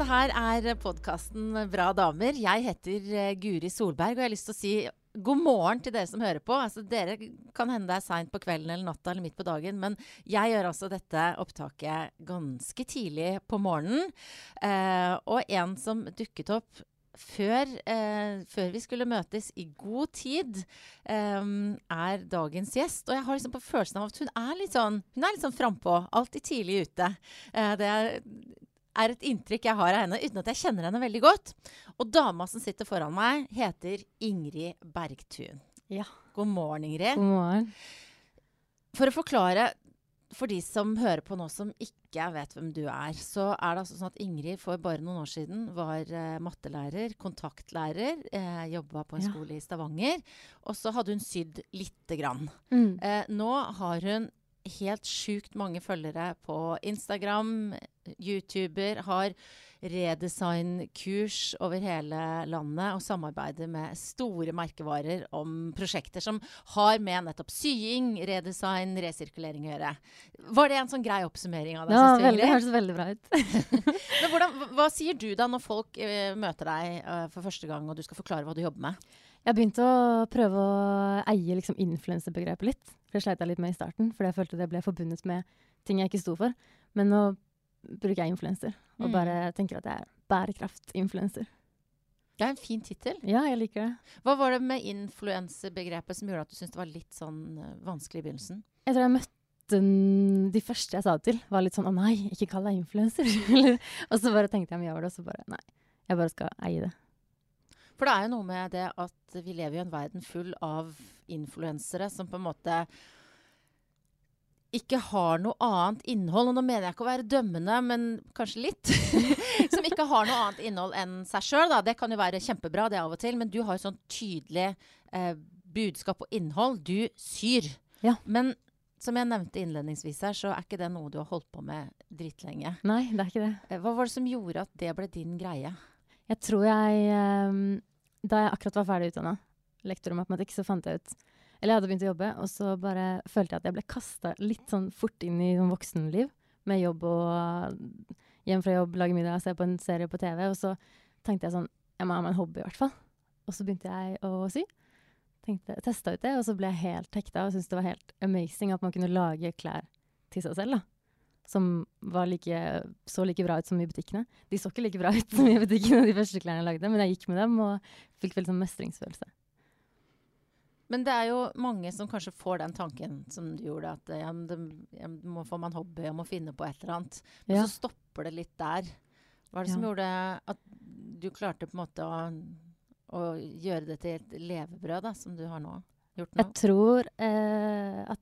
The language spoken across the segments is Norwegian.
Dette her er podkasten Bra damer. Jeg heter eh, Guri Solberg, og jeg har lyst til å si god morgen til dere som hører på. Altså, dere kan hende det er seint på kvelden eller natta eller midt på dagen, men jeg gjør altså dette opptaket ganske tidlig på morgenen. Eh, og en som dukket opp før, eh, før, vi skulle møtes i god tid, eh, er dagens gjest. Og jeg har liksom på følelsen av at hun er litt sånn Hun er sånn frampå. Alltid tidlig ute. Eh, det er, er et inntrykk jeg har av henne uten at jeg kjenner henne veldig godt. Og dama som sitter foran meg, heter Ingrid Bergtun. Ja. God morgen, Ingrid. God morgen. For å forklare for de som hører på nå som ikke vet hvem du er, så er det altså sånn at Ingrid for bare noen år siden var eh, mattelærer, kontaktlærer, eh, jobba på en Ja. skole i Stavanger. Og så hadde hun sydd lite grann. Mm. Eh, nå har hun helt sjukt mange følgere på Instagram, YouTuber, har redesignkurs over hele landet og samarbeider med store merkevarer om prosjekter som har med nettopp sying, redesign, resirkulering å gjøre. Var det en sånn grei oppsummering av det? Ja, veldig, det hørtes veldig bra ut. Men hvordan, hva sier du da når folk uh, møter deg uh, for første gang og du skal forklare hva du jobber med? Jeg begynte å prøve å eie liksom influensebegrepet litt. For det sleit jeg litt med i starten, fordi jeg følte det ble forbundet med ting jeg ikke sto for. Men nå bruker jeg influenser, og Mm. bare tenker at jeg er bærekraftinfluenser. Det er en fin tittel. Ja, jeg liker det. Hva var det med influensebegrepet som gjorde at du syntes det var litt sånn eh, vanskelig i begynnelsen? Jeg tror jeg møtte de første jeg sa det til, var litt sånn 'Å nei, ikke kall deg influenser'. Og så bare tenkte jeg mye over det, og så bare Nei, jeg bare skal eie det. For det er jo noe med det at vi lever i en verden full av influensere som på en måte ikke har noe annet innhold. Og nå mener jeg ikke å være dømmende, men kanskje litt. som ikke har noe annet innhold enn seg sjøl. Det kan jo være kjempebra, det av og til, men du har jo sånn tydelig eh, budskap og innhold. Du syr. Ja. Men som jeg nevnte innledningsvis her, så er ikke det noe du har holdt på med dritlenge. Nei, det er ikke det. Eh, Hva var det som gjorde at det ble din greie? Jeg tror jeg ehm, Da jeg akkurat var ferdig utdanna, lektor i matematikk, så fant jeg ut Eller jeg hadde begynt å jobbe, og så bare følte jeg at jeg ble kasta litt sånn fort inn i sånn voksenliv. Med jobb og hjem fra jobb, lage middag, se på en serie på TV. Og så tenkte jeg sånn Jeg må ha meg en hobby, i hvert fall. Og så begynte jeg å sy. Tenkte, Testa ut det, og så ble jeg helt hekta og syntes det var helt amazing at man kunne lage klær til seg selv. da som var like, så like bra ut som i butikkene. De så ikke like bra ut som i butikkene, de første klærne jeg lagde, men jeg gikk med dem og fikk veldig sånn mestringsfølelse. Men det er jo mange som kanskje får den tanken som du gjorde, at ja, det, ja, må få meg en hobby, jeg må finne på et eller annet. Men Ja. så stopper det litt der. Hva er det som gjorde at du klarte på en måte å, å gjøre det til et levebrød, da, som du har nå? Gjort nå? Jeg tror eh, at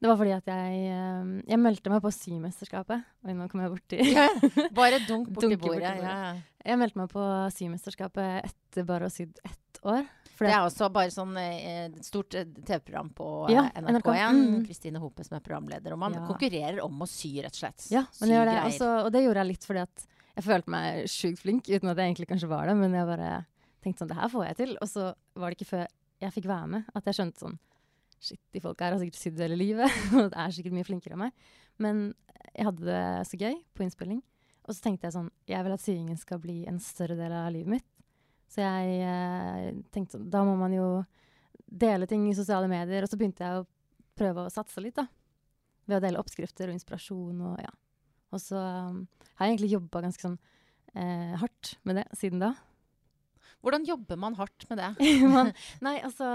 det var fordi at jeg, eh, jeg meldte meg på symesterskapet. Oi, nå kom jeg borti Ja, bare dunk borti bordet. bordet. Ja. Jeg meldte meg på symesterskapet etter bare å ha sydd ett år. Det er også bare sånn eh, stort eh, TV-program på eh, Ja, NRK1. Kristine mm. Kristine Hope som er programleder. Og man Ja. konkurrerer om å sy, rett og slett. Ja, Sy men det. Også, og det gjorde jeg litt fordi at jeg følte meg sjukt flink, uten at jeg egentlig kanskje var det. Men jeg bare tenkte sånn, det her får jeg til. Og så var det ikke før jeg fikk være med at jeg skjønte sånn, shit, de folka her har sikkert sydd hele livet, og er sikkert mye flinkere enn meg. Men jeg hadde det så gøy på innspilling. Og så tenkte jeg sånn, jeg vil at syingen skal bli en større del av livet mitt. Så jeg eh, tenkte sånn, da må man jo dele ting i sosiale medier. Og så begynte jeg å prøve å satse litt, da. Ved å dele oppskrifter og inspirasjon og ja. Og så um, har jeg egentlig jobba ganske sånn eh, hardt med det siden da. Hvordan jobber man hardt med det? Man, nei, altså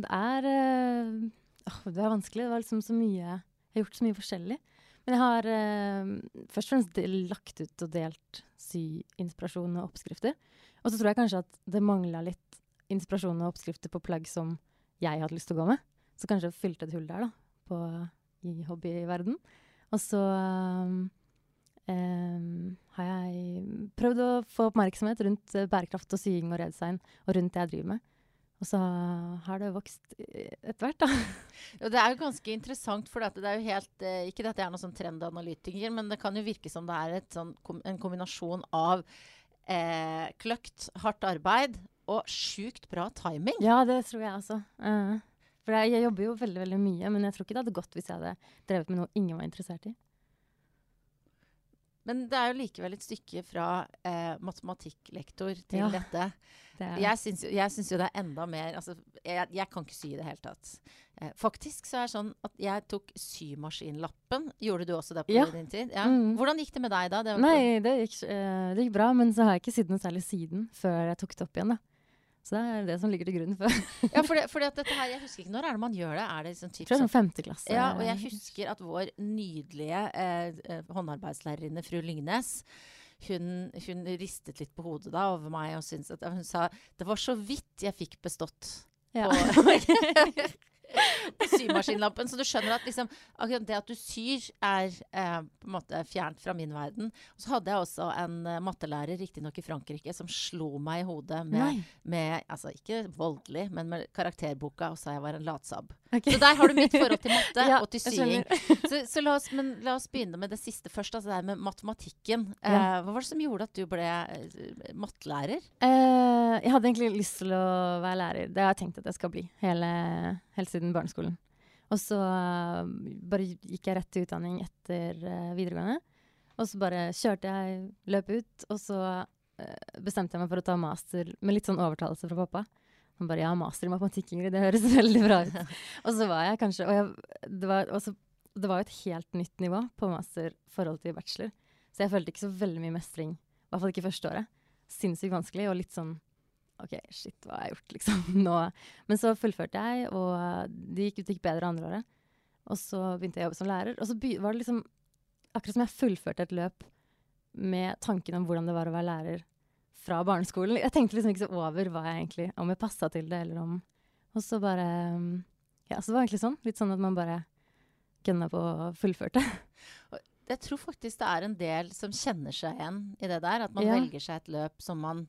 Det er øh, Det er vanskelig. Det var liksom så mye Jeg har gjort så mye forskjellig. Men jeg har øh, først og fremst lagt ut og delt syinspirasjon og oppskrifter. Og så tror jeg kanskje at det mangla litt inspirasjon og oppskrifter på plagg som jeg hadde lyst til å gå med. Så kanskje fylte et hull der, da, på, i hobbyverden. Og så um, har jeg prøvd å få oppmerksomhet rundt eh, bærekraft og sying og redesign, og rundt det jeg driver med. Og så har det vokst eh, etter hvert, da. Jo, det er jo ganske interessant, for det er jo helt eh, Ikke at jeg er noen sånn trendanalytiker, men det kan jo virke som det er et sånn, en kombinasjon av eh, kløkt, hardt arbeid og sjukt bra timing. Ja, det tror jeg også. Uh, for jeg, jeg jobber jo veldig veldig mye, men jeg tror ikke det hadde gått hvis jeg hadde drevet med noe ingen var interessert i. Men det er jo likevel et stykke fra eh, matematikklektor til Ja. dette. Det Jeg syns, jo- jeg syns jo det er enda mer altså, jeg, jeg kan ikke sy i det hele tatt. Eh, faktisk så er det sånn at jeg tok symaskinlappen. Gjorde du også det på Ja. din tid? Ja. Mm. Hvordan gikk det med deg da? Det var- Nei, det gikk, uh, det gikk bra, men så har jeg ikke sydd noe særlig siden før jeg tok det opp igjen. da. Så det er det som ligger til grunn for Ja, for det, at dette her, jeg husker ikke når er det man gjør det. Er det liksom typ sånn sånn femte klasse. Ja, og jeg husker at vår nydelige eh, eh, håndarbeidslærerinne fru Lyngnes hun, hun ristet litt på hodet da over meg og syntes at hun sa det var så vidt jeg fikk bestått Ja. symaskinlappen. Så du skjønner at liksom, akkurat det at du syr, er eh, på en måte fjernt fra min verden. Og så hadde jeg også en uh, mattelærer, riktignok i Frankrike, som slo meg i hodet med, med altså ikke voldelig, men med karakterboka, og sa jeg var en latsabb. Okay. Så der har du mitt forhold til matte Ja, og til sying. Så, så la, oss, men la oss begynne med det siste først, altså det her med matematikken. Ja. Eh, hva var det som gjorde at du ble uh, mattelærer? Uh, jeg hadde egentlig lyst til å være lærer. Det har jeg tenkt at jeg skal bli hele, helt siden barneskolen. Og så eh, bare gikk jeg rett til utdanning etter eh, videregående. Og så bare kjørte jeg, løp ut, og så eh, bestemte jeg meg for å ta master med litt sånn overtalelse fra pappa. Han bare 'ja, master i matematikk, Ingrid, det høres veldig bra ut'. og så var jeg kanskje Og jeg, det, var, også, det var jo et helt nytt nivå på master forhold til bachelor. Så jeg følte ikke så veldig mye mestring. I hvert fall ikke første året. Sinnssykt vanskelig og litt sånn OK, shit, hva har jeg gjort, liksom? Nå. Men så fullførte jeg, og det gikk, det gikk bedre andre året. Og så begynte jeg å jobbe som lærer. Og så var det liksom akkurat som jeg fullførte et løp med tanken om hvordan det var å være lærer fra barneskolen. Jeg tenkte liksom ikke så over hva jeg egentlig, om jeg passa til det, eller om Og så bare Ja, så det var egentlig sånn. Litt sånn at man bare gunna på og fullførte. Jeg tror faktisk det er en del som kjenner seg igjen i det der. At man Ja. velger seg et løp som man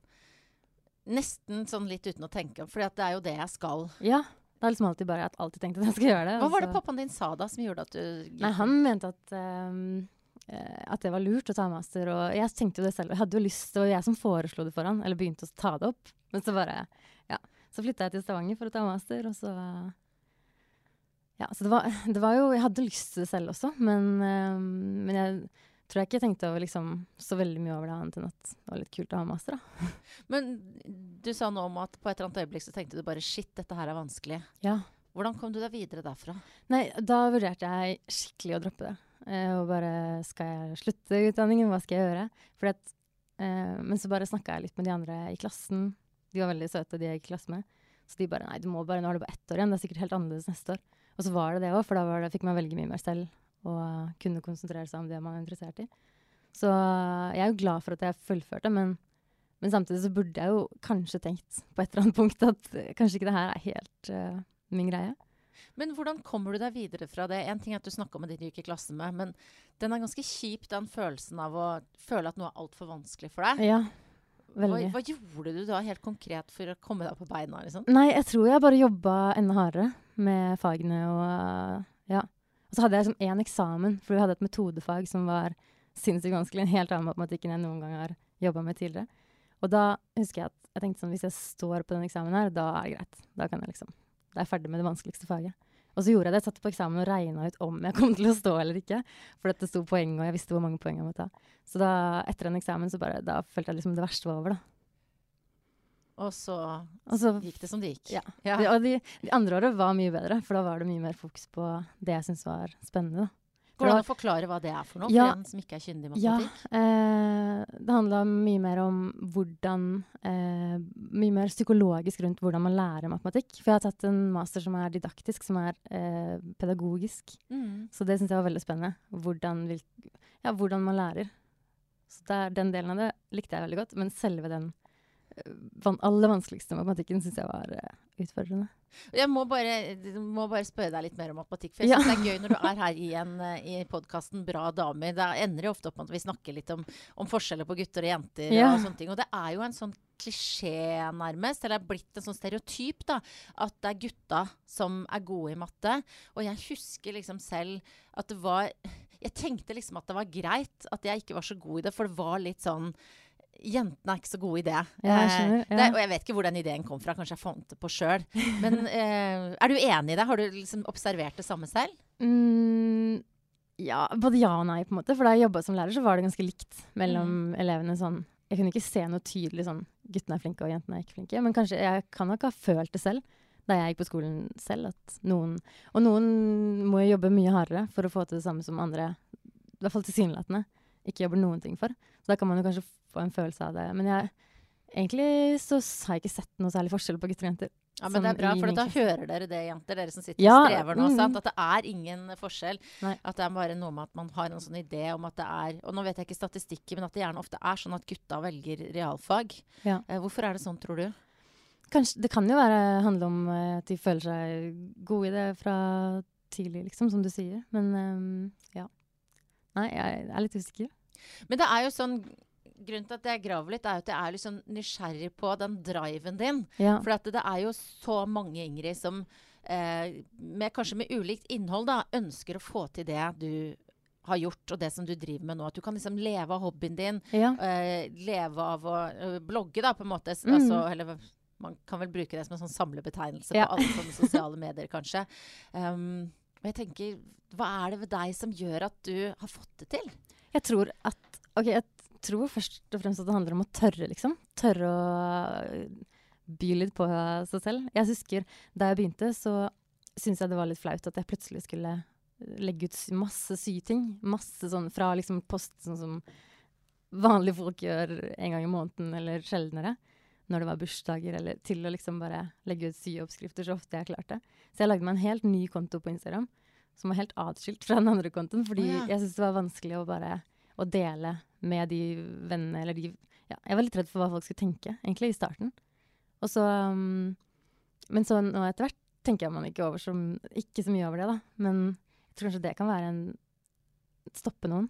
Nesten sånn litt uten å tenke, for det er jo det jeg skal. Ja. Det har liksom alltid bare jeg alltid tenkt at jeg skal gjøre det. Hva var det pappaen din sa da som gjorde at du gikk Nei, han mente at, eh, at det var lurt å ta master. Og jeg tenkte jo det selv. Jeg hadde jo lyst, det var jeg som foreslo det for han, eller begynte å ta det opp. Men så bare, ja. Så flytta jeg til Stavanger for å ta master, og så Ja, så det var, det var jo Jeg hadde lyst til det selv også, men, um, men jeg tror jeg ikke jeg tenkte over liksom så veldig mye over det annet enn at det var litt kult å ha master, da. Men du sa nå om at på et eller annet øyeblikk så tenkte du bare shit, dette her er vanskelig. Ja. Hvordan kom du deg videre derfra? Nei, da vurderte jeg skikkelig å droppe det. Eh, og bare Skal jeg slutte utdanningen? Hva skal jeg gjøre? At, eh, men så bare snakka jeg litt med de andre i klassen. De var veldig søte, de jeg gikk i klasse med. Så de bare Nei, du må bare, nå har du bare ett år igjen. Det er sikkert helt annerledes neste år. Og så var det det òg, for da var det, fikk man velge mye mer selv. Og kunne konsentrere seg om det man er interessert i. Så jeg er jo glad for at jeg fullførte, men, men samtidig så burde jeg jo kanskje tenkt på et eller annet punkt at kanskje ikke det her er helt uh, min greie. Men hvordan kommer du deg videre fra det? En ting er at du snakker med de du gikk i klasse med, men den er ganske kjip, den følelsen av å føle at noe er altfor vanskelig for deg. Ja, Hva, veldig. hva gjorde du da helt konkret for å komme deg på beina? liksom? Nei, jeg tror jeg bare jobba enda hardere med fagene og ja. Og så hadde jeg liksom én eksamen, for vi hadde et metodefag som var sinnssykt vanskelig. En helt annen matematikk enn jeg noen gang har jobba med tidligere. Og da husker jeg at jeg tenkte sånn, hvis jeg står på den eksamen her, da er det greit. Da kan jeg liksom, da er jeg ferdig med det vanskeligste faget. Og så gjorde jeg det. Jeg satt på eksamen og regna ut om jeg kom til å stå eller ikke. For det sto poeng, og jeg visste hvor mange poeng jeg måtte ta. Så da, etter en eksamen, så bare, da følte jeg liksom det verste var over, da. Og så Og så gikk det som det gikk. Ja. Ja. De, og de, de andre året var mye bedre, for da var det mye mer fokus på det jeg syntes var spennende. Går det an å forklare hva det er for noe, for en som ikke er kyndig i Ja, matematikk? eh, det handla mye mer om hvordan eh, Mye mer psykologisk rundt hvordan man lærer matematikk. For jeg har tatt en master som er didaktisk, som er eh, pedagogisk. Mm. Så det syns jeg var veldig spennende. Hvordan, vil, ja, hvordan man lærer. Så der, den delen av det likte jeg veldig godt. Men selve den van, aller vanskeligste matematikken syns jeg var uh, utfordrende. Jeg må bare, må bare spørre deg litt mer om matematikk. For jeg Ja. synes det er gøy når du er her igjen en, eh, i podkasten Bra damer. Da ender det ofte opp med at vi snakker litt om, om forskjeller på gutter og jenter. Ja. Og sånne ting. Og det er jo en sånn klisjé, nærmest. Eller det er blitt en sånn stereotyp, da. At det er gutta som er gode i matte. Og jeg husker liksom selv at det var Jeg tenkte liksom at det var greit at jeg ikke var så god i det, for det var litt sånn Jentene er ikke så gode i det. Ja, jeg Eh, skjønner, ja. det. Og jeg vet ikke hvor den ideen kom fra. Kanskje jeg fant det på sjøl. Men eh, er du enig i det? Har du liksom observert det samme selv? Mm, Ja, både ja og nei, på en måte. For da jeg jobba som lærer, så var det ganske likt mellom Mm. elevene. sånn. Jeg kunne ikke se noe tydelig sånn guttene er flinke og jentene er ikke flinke. Men kanskje jeg kan nok ha følt det selv da jeg gikk på skolen selv. at noen, Og noen må jo jobbe mye hardere for å få til det samme som andre, i hvert fall tilsynelatende, ikke jobber noen ting for. Så da kan man jo kanskje få en følelse av det. Men jeg, egentlig så har jeg ikke sett noe særlig forskjell på gutter og jenter. Ja, men det er bra, for da hører dere det, jenter, dere som sitter Ja, og strever nå. mm. Sant? At det er ingen forskjell. Nei. At det er bare noe med at man har en sånn idé om at det er Og nå vet jeg ikke statistikken, men at det gjerne ofte er sånn at gutta velger realfag. Ja. Eh, hvorfor er det sånn, tror du? Kanskje, det kan jo være, handle om eh, at de føler seg gode i det fra tidlig, liksom, som du sier. Men ja. Nei, jeg er litt usikker. Men det er jo sånn Grunnen til at jeg graver litt, er at jeg er sånn nysgjerrig på den driven din. Ja. For at det er jo så mange, Ingrid, som eh, med, kanskje med ulikt innhold da, ønsker å få til det du har gjort, og det som du driver med nå. At du kan liksom leve av hobbyen din. ja. eh, leve av å eh, blogge, da, på en måte. Mm. Altså, eller man kan vel bruke det som en sånn samlebetegnelse Ja. på alle sånne sosiale medier, kanskje. Um, og jeg tenker, hva er det ved deg som gjør at du har fått det til? Jeg tror at Ok, jeg tror først og fremst at det handler om å tørre, liksom. Tørre å by litt på seg selv. Jeg husker da jeg begynte, så syntes jeg det var litt flaut at jeg plutselig skulle legge ut masse syting. Masse sånn fra liksom post sånn som vanlige folk gjør en gang i måneden eller sjeldnere. Når det var bursdager, eller til å liksom bare legge ut syoppskrifter så ofte jeg klarte. Så jeg lagde meg en helt ny konto på Instagram som var helt atskilt fra den andre kontoen. Fordi oh, ja. jeg syntes det var vanskelig å bare å dele med de vennene eller de ja, Jeg var litt redd for hva folk skulle tenke, egentlig, i starten. Og så um, Men så nå etter hvert tenker jeg man ikke over så, ikke så mye over det, da. Men jeg tror kanskje det kan være en Stoppe noen.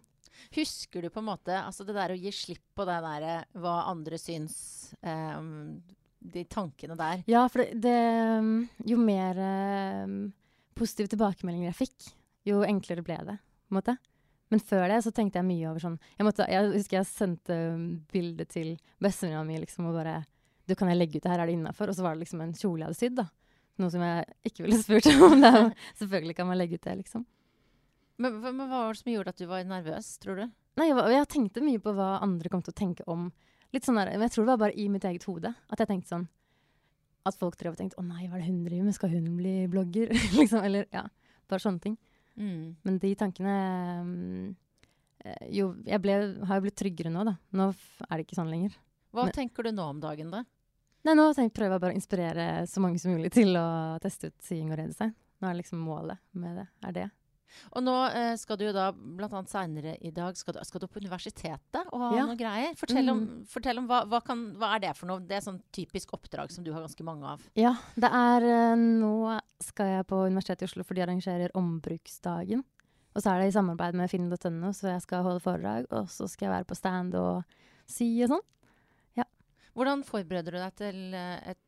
Husker du på en måte altså det der å gi slipp på det der eh, hva andre syns um, De tankene der. Ja, for det, det um, Jo mer um, positive tilbakemeldinger jeg fikk, jo enklere ble det. på en måte. Men før det så tenkte jeg mye over sånn Jeg, måtte, jeg husker jeg sendte um, bilde til bestevenninna mi liksom, og bare Du, kan jeg legge ut det her? Er det innafor? Og så var det liksom en kjole jeg hadde sydd. da. Noe som jeg ikke ville spurt om. Det selvfølgelig kan man legge ut det, liksom. Men, men hva var det som gjorde at du var nervøs, tror du? Nei, jeg, var, jeg tenkte mye på hva andre kom til å tenke om litt sånn der, Men jeg tror det var bare i mitt eget hode at jeg tenkte sånn At folk drev og tenkte 'Å nei, hva er det hun driver med? Skal hun bli blogger?' liksom, eller ja, bare sånne ting. Mm. Men de tankene eh, Jo, jeg ble, har jo blitt tryggere nå, da. Nå er det ikke sånn lenger. Hva Men- tenker du nå om dagen, da? Nei, nå tenker, prøver jeg bare å inspirere så mange som mulig til å teste ut sying og redesign. Nå er liksom målet med det. Er det. Og nå eh, skal du jo da, blant annet seinere i dag, skal du, skal du på universitetet og ha Ja. noe greier. Fortell om, Mm. fortell om hva, hva, kan, hva er det for noe? Det er sånn typisk oppdrag som du har ganske mange av. Ja, det er eh, Nå skal jeg på Universitetet i Oslo, for de arrangerer Ombruksdagen. Og så er det i samarbeid med finn.no, så jeg skal holde foredrag. Og så skal jeg være på stand og si og sånn. Hvordan forbereder du deg til eh, et,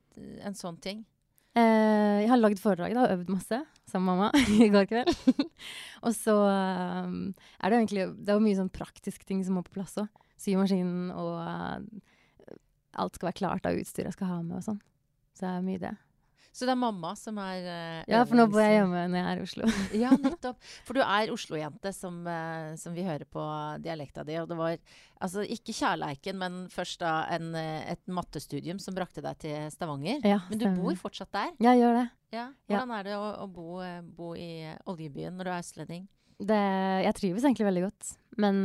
en sånn ting? Eh, jeg har lagd foredrag og øvd masse sammen med mamma i går kveld. og så eh, er det egentlig Det er mye sånn praktisk ting som må på plass òg. Symaskinen og eh, alt skal være klart av utstyr jeg skal ha med og sånn. Så det er mye det. Så det er mamma som er uh, Ja, for nå bor jeg hjemme når jeg er i Oslo. Ja, nettopp. For du er Oslo-jente, som, uh, som vi hører på dialekta di. Og det var altså ikke kjærleiken, men først da en, eh, et mattestudium som brakte deg til Stavanger. Ja, Men du bor fortsatt der? Ja, Jeg gjør det. Ja. Hvordan er det å, å bo, bo i oljebyen når du er østlending? det. Jeg trives egentlig veldig godt. Men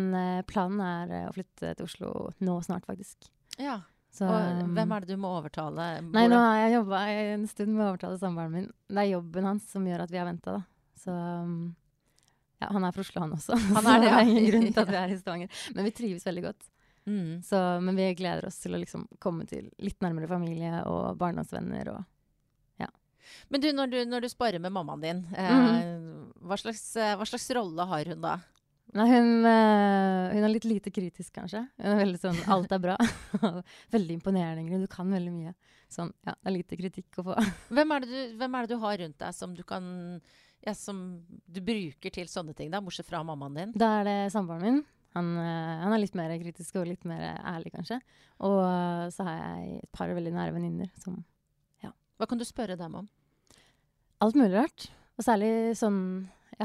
planen er å flytte til Oslo nå snart, faktisk. Ja. Så, Og hvem er det du må overtale? Nei, nå har jeg jobba en stund med å overtale samboeren min. Det er jobben hans som gjør at vi har venta, da. Så um, ja, han er fra Oslo, han også. Han er det, ja. det er ingen grunn til at vi er i Stavanger. Men vi trives veldig godt. Mm. Så, men vi gleder oss til å liksom komme til litt nærmere familie og barndomsvenner og Men du, når du, når du sparer med mammaen din, eh, mm. hva, slags, eh, hva slags rolle har hun da? Nei, hun, eh, hun er litt lite kritisk, kanskje. Hun er veldig sånn Alt er bra. veldig imponerende, Ingrid. Du kan veldig mye. Sånn, ja, det er lite kritikk å få. Hvem er, det du, hvem er det du har rundt deg som du kan ja, som du bruker til sånne ting, da, bortsett fra mammaen din? Da er det samboeren min. Han, eh, han er litt mer kritisk og litt mer ærlig, kanskje. Og eh, så har jeg et par veldig nære venninner som Hva kan du spørre dem om? Alt mulig rart. Og særlig sånn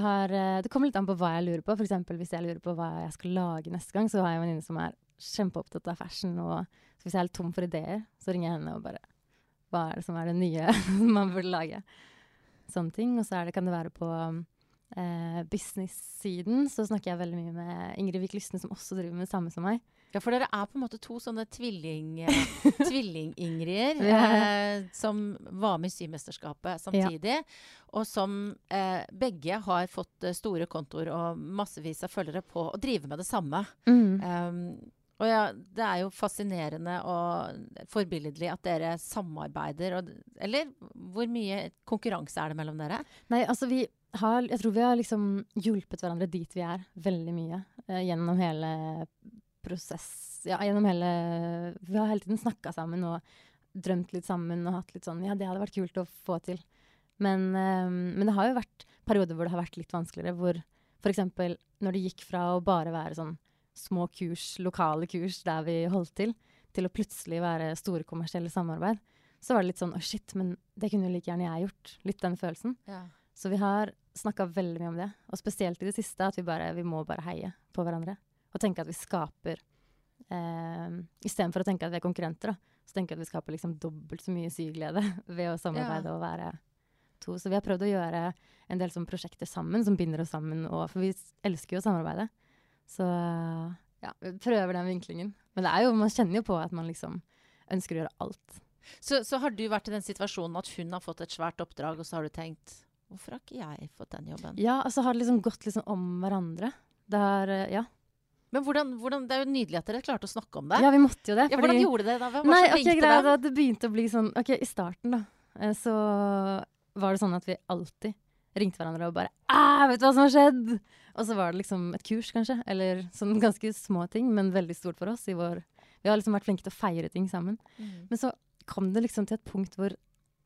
har, eh, det kommer litt an på hva jeg lurer på. For hvis jeg lurer på hva jeg skal lage neste gang, så har jeg en venninne som er kjempeopptatt av fashion. Og hvis jeg er litt tom for ideer, så ringer jeg henne og bare Hva er det som er det nye man burde lage? Sånne ting. Og så det, kan det være på eh, business-siden så snakker jeg veldig mye med Ingrid Vik Lysne, som også driver med det samme som meg. Ja, for dere er på en måte to sånne tvilling, eh, tvilling-Ingrider eh, som var med i Symesterskapet samtidig. Og som eh, begge har fått eh, store kontoer og massevis av følgere på å drive med det samme. Um, og ja, det er jo fascinerende og forbilledlig at dere samarbeider. Og, eller hvor mye konkurranse er det mellom dere? Nei, altså vi har Jeg tror vi har liksom hjulpet hverandre dit vi er, veldig mye. eh, gjennom hele prosess Ja, gjennom hele Vi har hele tiden snakka sammen og drømt litt sammen og hatt litt sånn Ja, det hadde vært kult å få til. Men, eh, men det har jo vært perioder hvor det har vært litt vanskeligere. Hvor f.eks. når det gikk fra å bare være sånn små kurs, lokale kurs der vi holdt til, til å plutselig være store kommersielle samarbeid, så var det litt sånn å shit, men det kunne jo like gjerne jeg gjort. Litt den følelsen. Så vi har snakka veldig mye om det, og spesielt i det siste at vi bare vi må bare heie på hverandre. Og tenke at vi skaper eh, Istedenfor å tenke at vi er konkurrenter, da, så tenker jeg at vi skaper liksom dobbelt så mye syglede ved å samarbeide og være to. Så vi har prøvd å gjøre en del sånn prosjekter sammen som binder oss sammen, og, for vi elsker jo å samarbeide. Så ja, vi prøver den vinklingen. Men det er jo, man kjenner jo på at man liksom ønsker å gjøre alt. Så, så har du vært i den situasjonen at hun har fått et svært oppdrag, og så har du tenkt Hvorfor har ikke jeg fått den jobben? Ja, altså så har det liksom gått liksom om hverandre. Det har, ja. Men hvordan, hvordan, det er jo nydelig at dere klarte å snakke om det. ja, vi måtte jo det. Ja, hvordan gjorde dere det? var Nei, det som ok, ringte greia hvem? er at det begynte å bli sånn Ok, i starten, da, eh, så var det sånn at vi alltid ringte hverandre og bare Æ, vet du hva som har skjedd? Og så var det liksom et kurs, kanskje. Eller sånn ganske små ting, men veldig stort for oss i vår Vi har liksom vært flinke til å feire ting sammen. Mm. Men så kom det liksom til et punkt hvor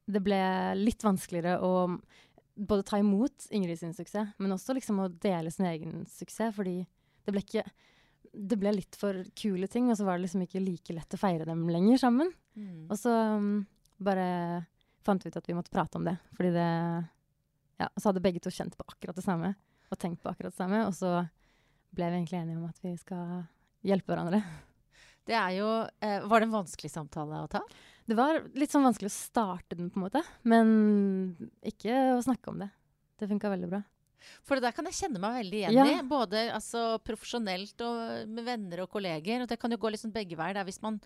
det ble litt vanskeligere å både ta imot Ingrid sin suksess, men også liksom å dele sin egen suksess, fordi det ble ikke Det ble litt for kule ting, og så var det liksom ikke like lett å feire dem lenger sammen. Mm. Og så um, bare fant vi ut at vi måtte prate om det, fordi det Ja, så hadde begge to kjent på akkurat det samme, og tenkt på akkurat det samme, og så ble vi egentlig enige om at vi skal hjelpe hverandre. Det er jo eh, Var det en vanskelig samtale å ta? Det var litt sånn vanskelig å starte den, på en måte. Men ikke å snakke om det. Det funka veldig bra. For det der kan jeg kjenne meg veldig igjen Ja. i. Både altså, profesjonelt og med venner og kolleger. Og det kan jo gå liksom begge veier. Er hvis man,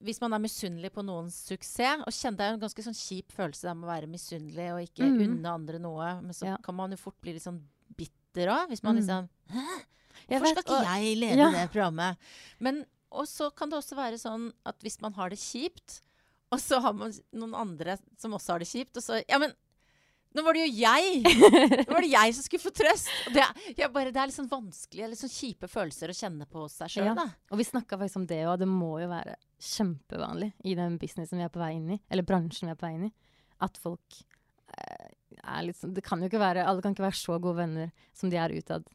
hvis man er misunnelig på noens suksess og kjenner Det er jo en ganske sånn kjip følelse det med å være misunnelig og ikke mm. unne andre noe. Men så Ja. kan man jo fort bli litt sånn bitter òg. Hvis man Mm. liksom Hæ? Hvorfor skal ikke jeg lede Ja. det programmet? Men og så kan det også være sånn at hvis man har det kjipt, og så har man noen andre som også har det kjipt, og så Ja, men nå var det jo jeg! Nå var det jeg som skulle få trøst! Det, jeg bare, det er litt sånn vanskelig, litt sånn kjipe følelser å kjenne på seg sjøl, Ja. da. Og vi snakka faktisk om det, og det må jo være kjempevanlig i den businessen vi er på vei inn i, eller bransjen vi er på vei inn i, at folk eh, er litt sånn Det kan jo ikke være Alle kan ikke være så gode venner som de er utad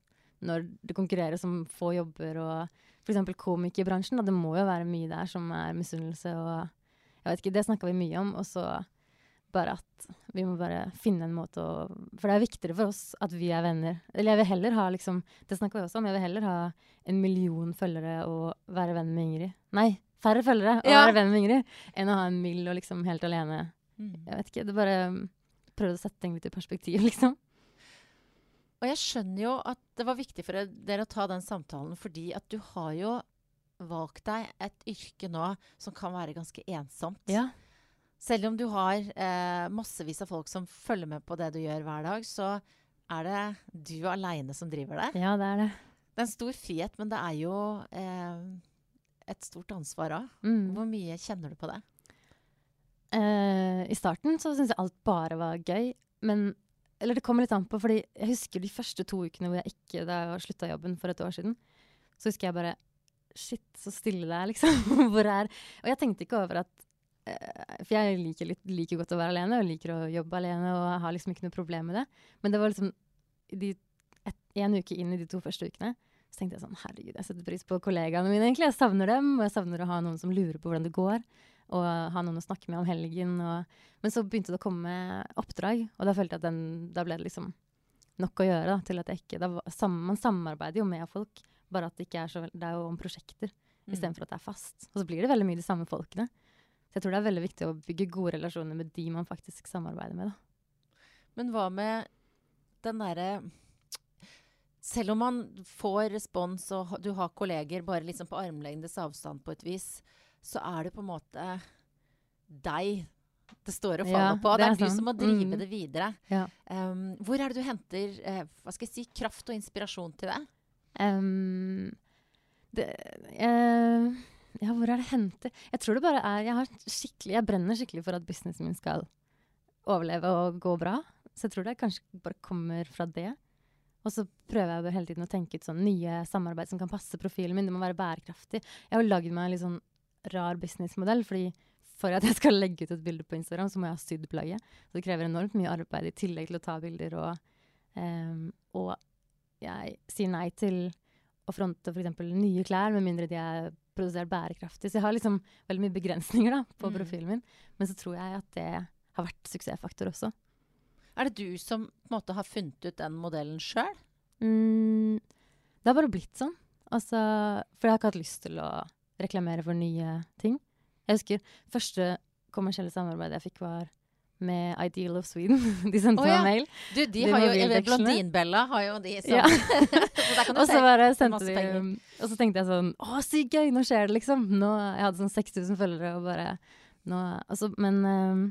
når det konkurreres om få jobber og f.eks. komikerbransjen. Da, det må jo være mye der som er misunnelse og Jeg vet ikke, det snakka vi mye om. Og så bare at vi må bare finne en måte å For det er viktigere for oss at vi er venner. Eller jeg vil heller ha liksom Det snakka vi også om. Jeg vil heller ha en million følgere og være venn med Ingrid. Nei, færre følgere og Ja. være venn med Ingrid enn å ha en mild og liksom helt alene. Mm. Jeg vet ikke. Det bare um, prøvde å sette ting litt i perspektiv, liksom. Og jeg skjønner jo at det var viktig for dere å ta den samtalen, fordi at du har jo valgt deg et yrke nå som kan være ganske ensomt. Ja. Selv om du har eh, massevis av folk som følger med på det du gjør hver dag, så er det du aleine som driver det. ja, det er det. Det er en stor frihet, men det er jo eh, et stort ansvar òg. Mm. Hvor mye kjenner du på det? Eh, I starten så syntes jeg alt bare var gøy, men Eller det kommer litt an på, fordi jeg husker de første to ukene hvor jeg ikke Da jeg slutta jobben for et år siden, så husker jeg bare Shit, så stille det er, liksom. Hvor er Og jeg tenkte ikke over at For jeg liker, litt, liker godt å være alene, og liker å jobbe alene, og jeg har liksom ikke noe problem med det. Men det var liksom de, et, en uke inn i de to første ukene, så tenkte jeg sånn Herregud, jeg setter pris på kollegaene mine, egentlig. Jeg savner dem, og jeg savner å ha noen som lurer på hvordan det går og ha noen å snakke med om helgen. Og, men så begynte det å komme oppdrag, og da følte jeg at den, da ble det liksom nok å gjøre da, til at jeg ikke da, sam, Man samarbeider jo med folk, bare at det ikke er så Det er jo om prosjekter Mm. istedenfor at det er fast. Og så blir det veldig mye de samme folkene. Så jeg tror det er veldig viktig å bygge gode relasjoner med de man faktisk samarbeider med. da. Men hva med den derre Selv om man får respons og du har kolleger bare liksom på armlengdes avstand på et vis, så er det på en måte deg det står og faller Ja, på. Det det er, er du som må drive Mm. det videre. Ja. Um, hvor er det du henter uh, hva skal jeg si, kraft og inspirasjon til det? Um, det eh, Ja, hvor er det hente Jeg tror det bare er Jeg, jeg brenner skikkelig for at businessen min skal overleve og gå bra. Så jeg tror det kanskje bare kommer fra det. Og så prøver jeg hele tiden å tenke ut sånn nye samarbeid som kan passe profilen min. Det må være bærekraftig. Jeg har lagd meg en litt sånn rar businessmodell, fordi for at jeg skal legge ut et bilde på Instagram, så må jeg ha sydd plagget. Så det krever enormt mye arbeid i tillegg til å ta bilder. Og, um, og jeg sier nei til å fronte f.eks. nye klær, med mindre de er produsert bærekraftig. Så jeg har liksom veldig mye begrensninger da, på Mm. profilen min. Men så tror jeg at det har vært suksessfaktor også. Er det du som måte har funnet ut den modellen sjøl? Mm, det har bare blitt sånn. Altså, for jeg har ikke hatt lyst til å reklamere for nye ting. Jeg husker første kommersielle samarbeidet jeg fikk, var med Ideal of Sweden. De sendte oh, ja. meg mail. Du, de De har jo. Blondinbella har jo de som Ja. Så Og så bare sendte de. Og så tenkte jeg sånn Å, sykt gøy! Nå skjer det, liksom. Nå, jeg hadde sånn 6000 følgere og bare nå, altså, Men um,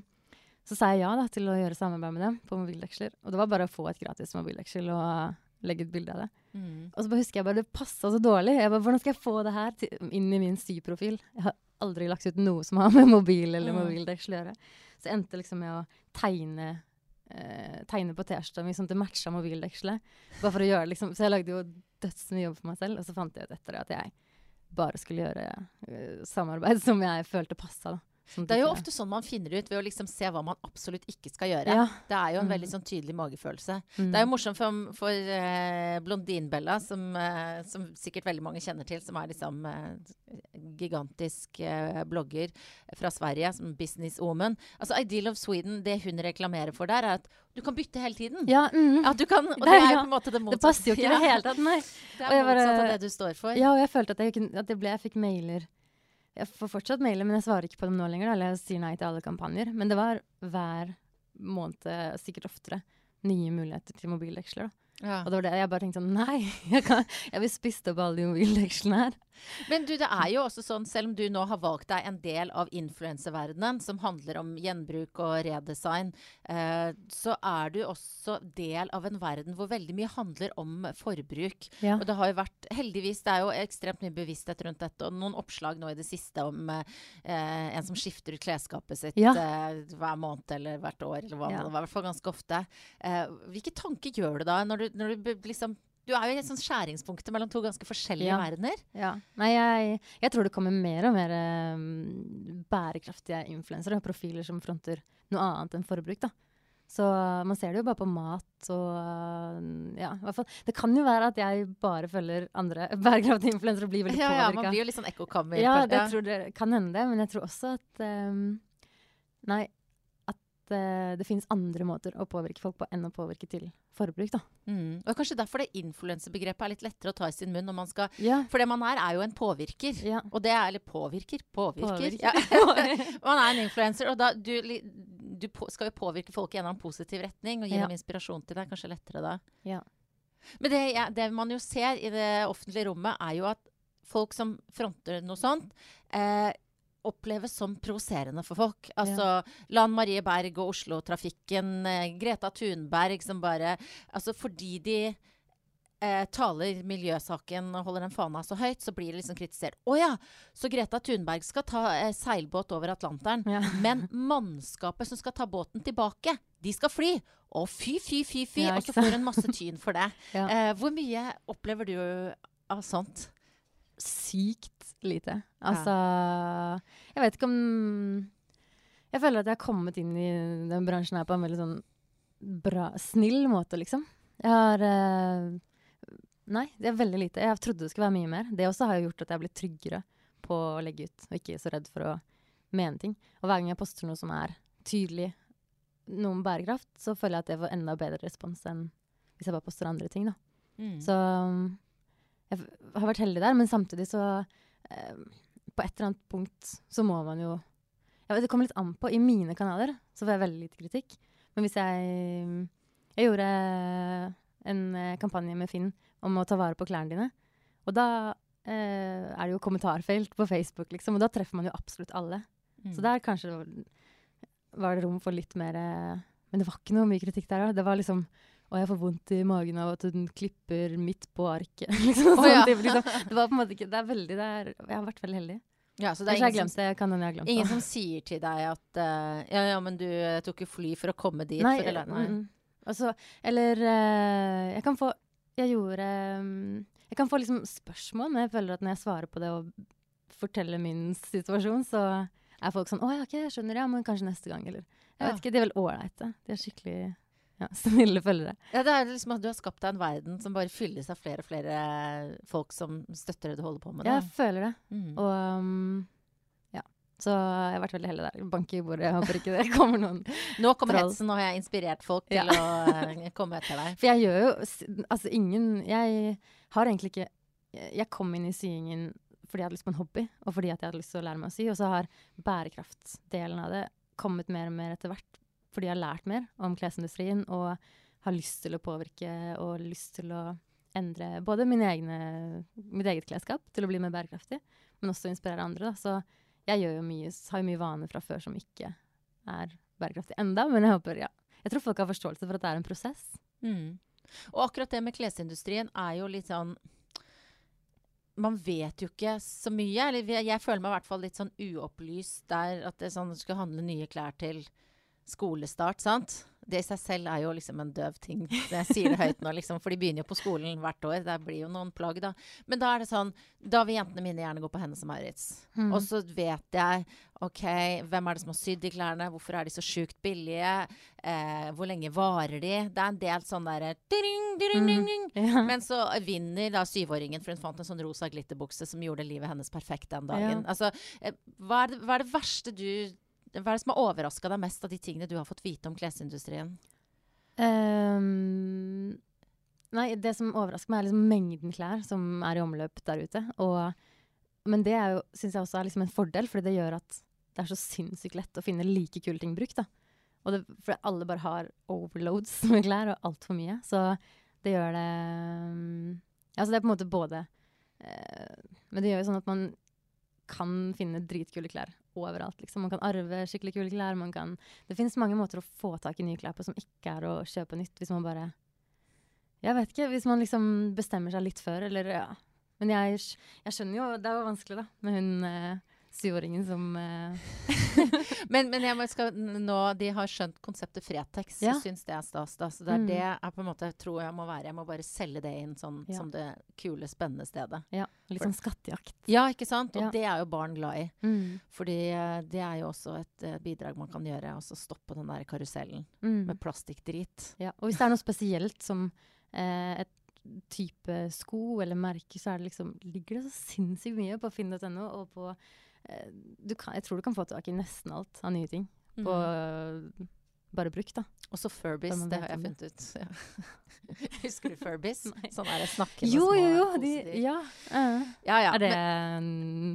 så sa jeg ja da, til å gjøre samarbeid med dem på mobildeksler. Og det var bare å få et gratis mobildeksel og legge ut bilde av det. Mm. Og så bare husker jeg bare det passa så dårlig. Jeg bare, Hvordan skal jeg få det her til, inn i min syprofil? Jeg har aldri lagt ut noe som har med mobil eller Mm. mobildeksel å gjøre. Så jeg endte liksom med å tegne eh, tegne på T-skjorta mi sånn at det matcha mobildekselet. Bare for å gjøre liksom Så jeg lagde jo dødsmye jobb for meg selv, og så fant jeg ut etter det at jeg bare skulle gjøre uh, samarbeid som jeg følte passa. da. Sånn Det er jo ofte sånn man finner ut ved å liksom se hva man absolutt ikke skal gjøre. ja. Det er jo en Mm. veldig sånn tydelig magefølelse. Mm. Det er jo morsomt for, for uh, Blondinbella, som, uh, som sikkert veldig mange kjenner til, som er liksom uh, gigantisk blogger fra Sverige, som businesswoman. Altså Ideal of Sweden, det hun reklamerer for der, er at du kan bytte hele tiden. ja, mm. At du kan, og det er jo på en måte det Det passer jo ikke i det hele tatt, nei. Det er motsatt av det du står for. Ja, og jeg følte at jeg, at jeg, ble, jeg fikk mailer Jeg får fortsatt mailer, men jeg svarer ikke på dem nå lenger. Da, eller jeg sier nei til alle kampanjer. Men det var hver måned, sikkert oftere, nye muligheter til mobildeksler. Da. Ja. Og det var det jeg bare tenkte sånn Nei, jeg, kan, jeg vil spiste opp alle de mobildekslene her. Men du, det er jo også sånn, selv om du nå har valgt deg en del av influenseverdenen som handler om gjenbruk og redesign, eh, så er du også del av en verden hvor veldig mye handler om forbruk. Ja. Og det har jo vært, heldigvis, det er jo ekstremt mye bevissthet rundt dette, og noen oppslag nå i det siste om eh, en som skifter ut klesskapet sitt Ja. eh, hver måned eller hvert år, eller hva Ja. det var, i hvert fall ganske ofte. Eh, hvilke tanker gjør du da, når du, når du liksom du er jo i et sånt skjæringspunkt mellom to ganske forskjellige Ja. verdener. Ja. Nei, jeg, jeg tror det kommer mer og mer um, bærekraftige influensere og profiler som fronter noe annet enn forbruk. da. Så man ser det jo bare på mat og eh, ja, i hvert fall. Det kan jo være at jeg bare følger andre bærekraftige influensere og blir veldig Ja, ja, man blir jo litt sånn ekkokammer. Ja, det, det tror det kan hende det, men jeg tror også at um, Nei, at uh, det finnes andre måter å påvirke folk på enn å påvirke til forbruk, da. Mm. Og kanskje derfor det influensebegrepet er litt lettere å ta i sin munn når man skal Ja. For det man er, er jo en påvirker. ja. Og det er Eller påvirker? Påvirker. Påvirker. Ja. man er en influenser, og da du, du på, skal jo påvirke folk i en eller annen positiv retning og gi dem inspirasjon til deg. Kanskje lettere da. Ja. Men det, ja, det man jo ser i det offentlige rommet, er jo at folk som fronter noe sånt, eh, oppleves som provoserende for folk. Altså Lan Marie Berg og Oslo-trafikken, eh, Greta Thunberg som bare Altså fordi de eh, taler miljøsaken og holder den fana så høyt, så blir det liksom kritisert. Å ja! Så Greta Thunberg skal ta eh, seilbåt over Atlanteren. Ja. Men mannskapet som skal ta båten tilbake, de skal fly. Å fy, fy, fy, fy. Ja, og så får hun masse tyn for det. Ja. Eh, hvor mye opplever du av sånt? sykt lite. Altså Jeg vet ikke om Jeg føler at jeg har kommet inn i den bransjen her på en veldig sånn bra, snill måte, liksom. Jeg har uh, Nei, det er veldig lite. Jeg trodde det skulle være mye mer. Det også har jo gjort at jeg har blitt tryggere på å legge ut, og ikke så redd for å mene ting. Og hver gang jeg poster noe som er tydelig noe om bærekraft, så føler jeg at jeg får enda bedre respons enn hvis jeg bare poster andre ting, da. Mm. Så jeg har vært heldig der, men samtidig så På et eller annet punkt så må man jo vet, Det kommer litt an på. I mine kanaler så får jeg veldig lite kritikk. Men hvis jeg Jeg gjorde en eh, kampanje med Finn om å ta vare på klærne dine. Og da eh, er det jo kommentarfelt på Facebook, liksom, og da treffer man jo absolutt alle. Mm. Så der kanskje var, var det rom for litt mer eh, Men det var ikke noe mye kritikk der òg. Det var liksom Å, jeg får vondt i magen av at hun klipper midt på arket. liksom, sånn ja. type, liksom. Det var på en måte ikke Det er veldig det er, Jeg har vært veldig heldig. Ja, så det er ingen som, det. Kan jeg glemt ingen som sier til deg at uh, Ja, ja, men du tok jo fly for å komme dit. Nei, for eller, lære mm, mm. Altså, eller uh, Jeg kan få Jeg gjorde um, Jeg kan få liksom spørsmål, men jeg føler at når jeg svarer på det og forteller min situasjon, så er folk sånn 'Å ja, ok, jeg skjønner, ja, men kanskje neste gang', eller Jeg vet ikke, De er vel ålreite. De er skikkelig ja, snille følgere. Ja, det er liksom at du har skapt deg en verden som bare fylles av flere og flere folk som støtter det du holder på med. Da. Jeg føler det. Mm. Og um, ja. Så jeg har vært veldig heldig der. Bank i bordet. Jeg håper ikke det kommer noen Nå kommer troll. hetsen, nå har jeg inspirert folk til Ja. å eh, komme etter deg. For jeg gjør jo Altså, ingen Jeg har egentlig ikke Jeg kom inn i syingen fordi jeg hadde lyst på en hobby, og fordi at jeg hadde lyst til å lære meg å sy. Og så har bærekraftsdelen av det kommet mer og mer etter hvert, fordi jeg har lært mer om klesindustrien og har lyst til å påvirke og lyst til å endre både egne, mitt eget klesskap til å bli mer bærekraftig, men også inspirere andre. Da. Så jeg jo mye, har jo mye vaner fra før som ikke er bærekraftig enda, men jeg håper, ja. Jeg tror folk har forståelse for at det er en prosess. Mm. Og akkurat det med klesindustrien er jo litt sånn Man vet jo ikke så mye. Eller jeg, føler meg i hvert fall litt sånn uopplyst der at det sånn, skal handle nye klær til skolestart, sant? Det i seg selv er jo liksom en døv ting. Jeg sier det høyt nå, liksom, for de begynner jo på skolen hvert år. Det blir jo noen plagg, da. Men da er det sånn Da vil jentene mine gjerne gå på Hennes og Maurits. Mm. Og så vet jeg OK, hvem er det som har sydd de klærne? Hvorfor er de så sjukt billige? Eh, hvor lenge varer de? Det er en del sånn derre ding. Ja. Men så vinner da syvåringen, for hun fant en sånn rosa glitterbukse som gjorde livet hennes perfekt den dagen. Ja. Altså, eh, hva, er det, hva er det verste du Hva er det som har overraska deg mest av de tingene du har fått vite om klesindustrien? Um, nei, det som overrasker meg, er liksom mengden klær som er i omløp der ute. Og, men det syns jeg også er liksom en fordel, fordi det gjør at det er så sinnssykt lett å finne like kule ting brukt. da. For alle bare har overloads med klær, og altfor mye. Så det gjør det um, Altså det er på en måte både uh, Men det gjør jo sånn at man kan finne dritkule klær overalt. Liksom. Man kan arve skikkelig kule klær. Man kan, det finnes mange måter å få tak i nye klær på som ikke er å kjøpe nytt. Hvis man bare Jeg vet ikke. Hvis man liksom bestemmer seg litt før, eller ja. Men jeg, jeg skjønner jo Det er jo vanskelig, da, med hun eh, syvåringen som eh, Men, men jeg må, skal, nå, de har skjønt konseptet Fretex Ja. syns det er stas. Da. Så det er Mm. det jeg på en måte tror jeg må være. Jeg må bare selge det inn sånn, Ja. som det kule, spennende stedet. Ja, litt sånn skattejakt. Ja, ikke sant? Og Ja. det er jo barn glad i. Mm. Fordi eh, det er jo også et uh, bidrag man kan gjøre. Altså stoppe den der karusellen Mm. med plastikkdrit. Ja. Og hvis det er noe spesielt som eh, et type sko eller merke, så er det liksom, ligger det så sinnssykt mye på finn.no. Og på kan, Jeg tror du kan få tak i nesten alt av nye ting på Mm. eh, bare brukt, da. Og så Furbies, det har jeg funnet ut. Ja. Husker du Furbies? Sånn er det snakkende Jo, små jo, jo! De, ja. Uh, ja, ja. Er det Men,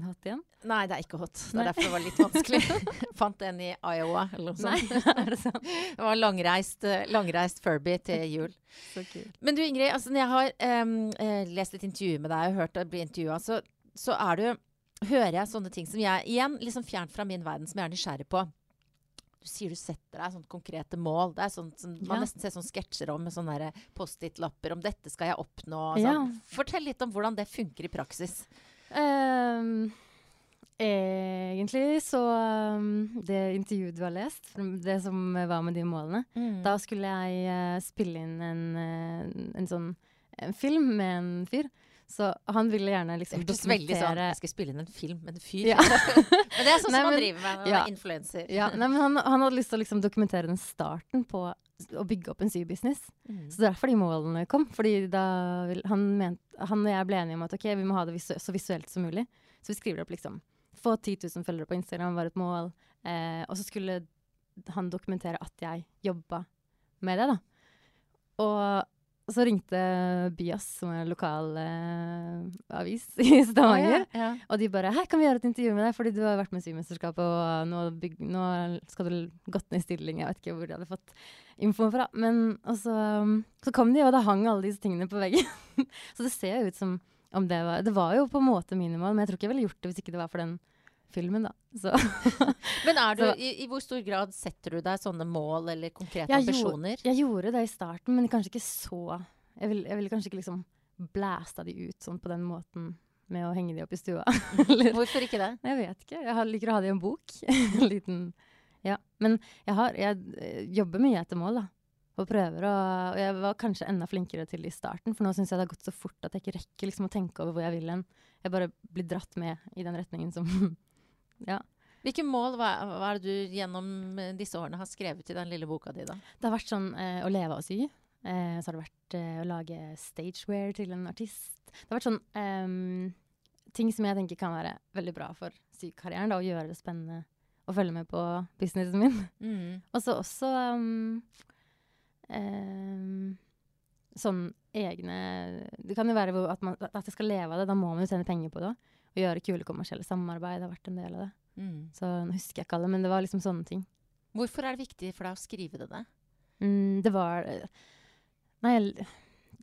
hot igjen? nei, det er ikke hot. Det er derfor det var litt vanskelig. Fant en i Iowa eller noe Nei, er det sant? Det var langreist, eh, langreist Furby til jul. Så kult. Men du Ingrid, altså når jeg har eh, lest et intervju med deg og hørt deg bli intervjua, så, så er du Hører jeg sånne ting som jeg Igjen liksom fjernt fra min verden, som jeg er nysgjerrig på. Du sier du setter deg sånne konkrete mål. Det er sånn som man Ja. nesten ser sånne sketsjer om med sånne Post-It-lapper om 'dette skal jeg oppnå'. Sånn. Ja. Sånn. Fortell litt om hvordan det funker i praksis. Um, egentlig så um, Det intervjuet du har lest, det som var med de målene Da skulle jeg uh, spille inn en, en, en sånn en film med en fyr. Så han ville gjerne liksom hørtes veldig sånn Jeg skal spille inn en film med en fyr. Ja. men det er sånn Nei, som man driver med når man ja. er influenser. ja, nei, men han, han hadde lyst til å liksom dokumentere den starten på å bygge opp en sybusiness. Mm. Så det er derfor de målene kom. Fordi da vil, han, ment, han og jeg ble enige om at ok, vi må ha det visu så visuelt som mulig. Så vi skriver opp liksom Få 10 000 følgere på Instagram var et mål. Eh, og så skulle han dokumentere at jeg jobba med det, da. Og så ringte Byas, som er en lokal eh, avis i Stavanger. Ja, ja. Og de bare 'Hei, kan vi gjøre et intervju med deg?' Fordi du har vært med i Symesterskapet, og nå, bygg, nå skal du gått ned i stilling. Jeg vet ikke hvor de hadde fått info fra. Men og så, um, så kom de, og da hang alle disse tingene på veggen. så det ser jo ut som om det var Det var jo på en måte minimal, men jeg tror ikke jeg ville gjort det hvis ikke det var for den filmen, da. Så Men du, i, i hvor stor grad setter du deg sånne mål eller konkrete Jeg ambisjoner? jeg gjorde det i starten, men kanskje ikke så Jeg ville vil kanskje ikke liksom blæsta de ut sånn på den måten med å henge de opp i stua. Eller- Hvorfor ikke det? Jeg vet ikke. Jeg har, liker å ha det i en bok. en liten Ja. Men jeg, har, jeg eh, jobber mye etter mål, da. Og prøver å Og jeg var kanskje enda flinkere til det i starten, for nå syns jeg det har gått så fort at jeg ikke rekker liksom å tenke over hvor jeg vil hen. Jeg bare blir dratt med i den retningen som Ja. Hvilke mål hva, hva er det du gjennom eh, disse årene har skrevet i den lille boka di, da? Det har vært sånn eh, å leve og sy. Eh, så har det vært eh, å lage stagewear til en artist. Det har vært sånn ehm, ting som jeg tenker kan være veldig bra for sykarrieren. Da, å gjøre det spennende å følge med på businessen min. Mm. Og så også um, um, sånn egne Det kan jo være at, man, at jeg skal leve av det. Da må man jo tjene penger på det. Og gjøre kule kommersielle samarbeid har vært en del av det. Mm. Så nå husker jeg ikke alle, men det var liksom sånne ting. Hvorfor er det viktig for deg å skrive det ned? Mm, det var Nei,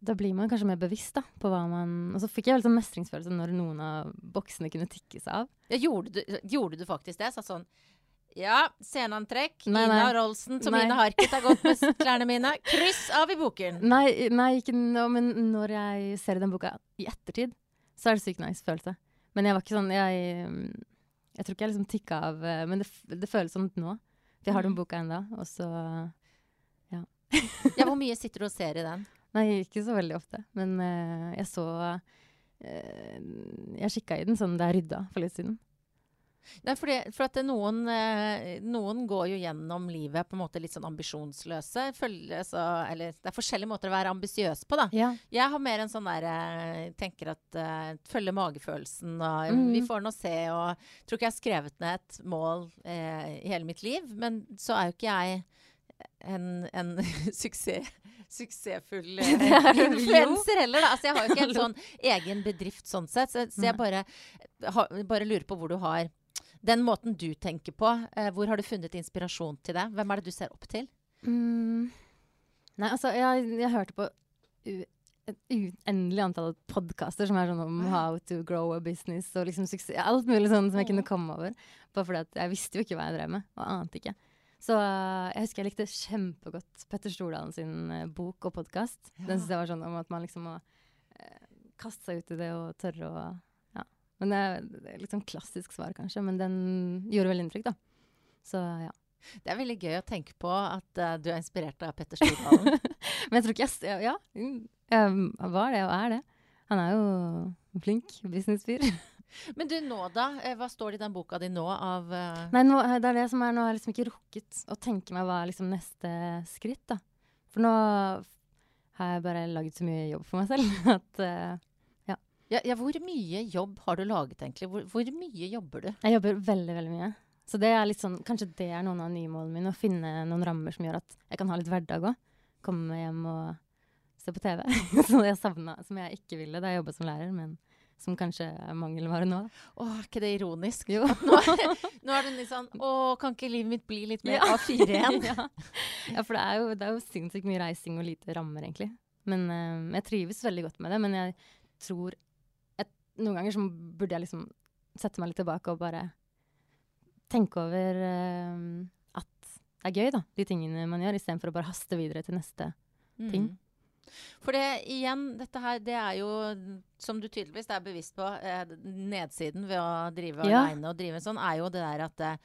da blir man kanskje mer bevisst da, på hva man Og så fikk jeg veldig sånn mestringsfølelse når noen av boksene kunne tikkes av. Ja, gjorde, du, gjorde du faktisk det? Sa sånn Ja, sceneantrekk. Nei, Ina. Rolsen. Tomine Harket har gått med klærne mine. Kryss av i boken! Nei, nei, ikke nå, men når jeg ser den boka i ettertid, så er det sykt nice følelse. Men jeg var ikke sånn Jeg, jeg tror ikke jeg liksom tikka av Men det, det føles sånn nå. For jeg har den Mm. boka ennå, og så Ja, ja. Hvor mye sitter du og ser i den? Nei, ikke så veldig ofte. Men uh, jeg så uh, Jeg kikka i den sånn da jeg rydda for litt siden. Nei, fordi, for at noen, eh, noen går jo gjennom livet på en måte litt sånn ambisjonsløse. Følge, så, eller det er forskjellige måter å være ambisiøs på, da. Ja. Jeg har mer en sånn der eh, Tenker at uh, følge magefølelsen og Mm. vi får nå se og Tror ikke jeg har skrevet ned et mål eh, i hele mitt liv, men så er jo ikke jeg en, en suksess, suksessfull eh, er influenser heller, da. Altså, jeg har jo ikke en sånn egen bedrift sånn sett, så, så jeg bare, ha, bare lurer på hvor du har den måten du tenker på, eh, hvor har du funnet inspirasjon til det? Hvem er det du ser opp til? Mm. Nei, altså, jeg, jeg hørte på et uendelig antall podkaster som er sånn om how to grow a business og liksom suksess. Alt mulig sånn som jeg kunne komme over. Bare fordi jeg visste jo ikke hva jeg drev med, og ante ikke. Så uh, jeg husker jeg likte kjempegodt Petter Stordalen sin uh, bok og podkast. Ja. Den synes jeg var sånn om at man liksom må uh, kaste seg ut i det og tørre å. Men det er, litt sånn klassisk svar, kanskje, men den gjorde veldig inntrykk, da. Så ja. Det er veldig gøy å tenke på at uh, du er inspirert av Petter Stordalen. Men jeg tror ikke jeg Ja, ja mm, jeg var det og er det. Han er jo flink businessfyr. Men du, nå da? Eh, Hva står det i den boka di nå av uh... Nei, nå, det er det som er Nå har jeg liksom ikke rukket å tenke meg hva er liksom neste skritt, da. For nå har jeg bare laget så mye jobb for meg selv at eh, ja, ja, hvor mye jobb har du laget, egentlig? Hvor, hvor mye jobber du? jeg jobber veldig, veldig mye. Så det er litt sånn Kanskje det er noen av nymålene mine, å finne noen rammer som gjør at jeg kan ha litt hverdag òg. Komme hjem og se på TV. som jeg savna, som jeg ikke ville da jeg jobba som lærer, men som kanskje er mangelvare nå. Å, er ikke det ironisk? Jo. Nå, nå er det litt sånn Å, kan ikke livet mitt bli litt mer Ja. A4 igjen? ja. ja, for det er, jo, det er jo sinnssykt mye reising og lite rammer, egentlig. Men eh, jeg trives veldig godt med det. Men jeg tror Noen ganger så burde jeg liksom sette meg litt tilbake og bare tenke over uh, at det er gøy, da, de tingene man gjør, istedenfor å bare haste videre til neste. ting. Mm. For det igjen, dette her, det er jo, som du tydeligvis er bevisst på, eh, nedsiden ved å drive Ja. aleine og drive sånn, er jo det der at eh,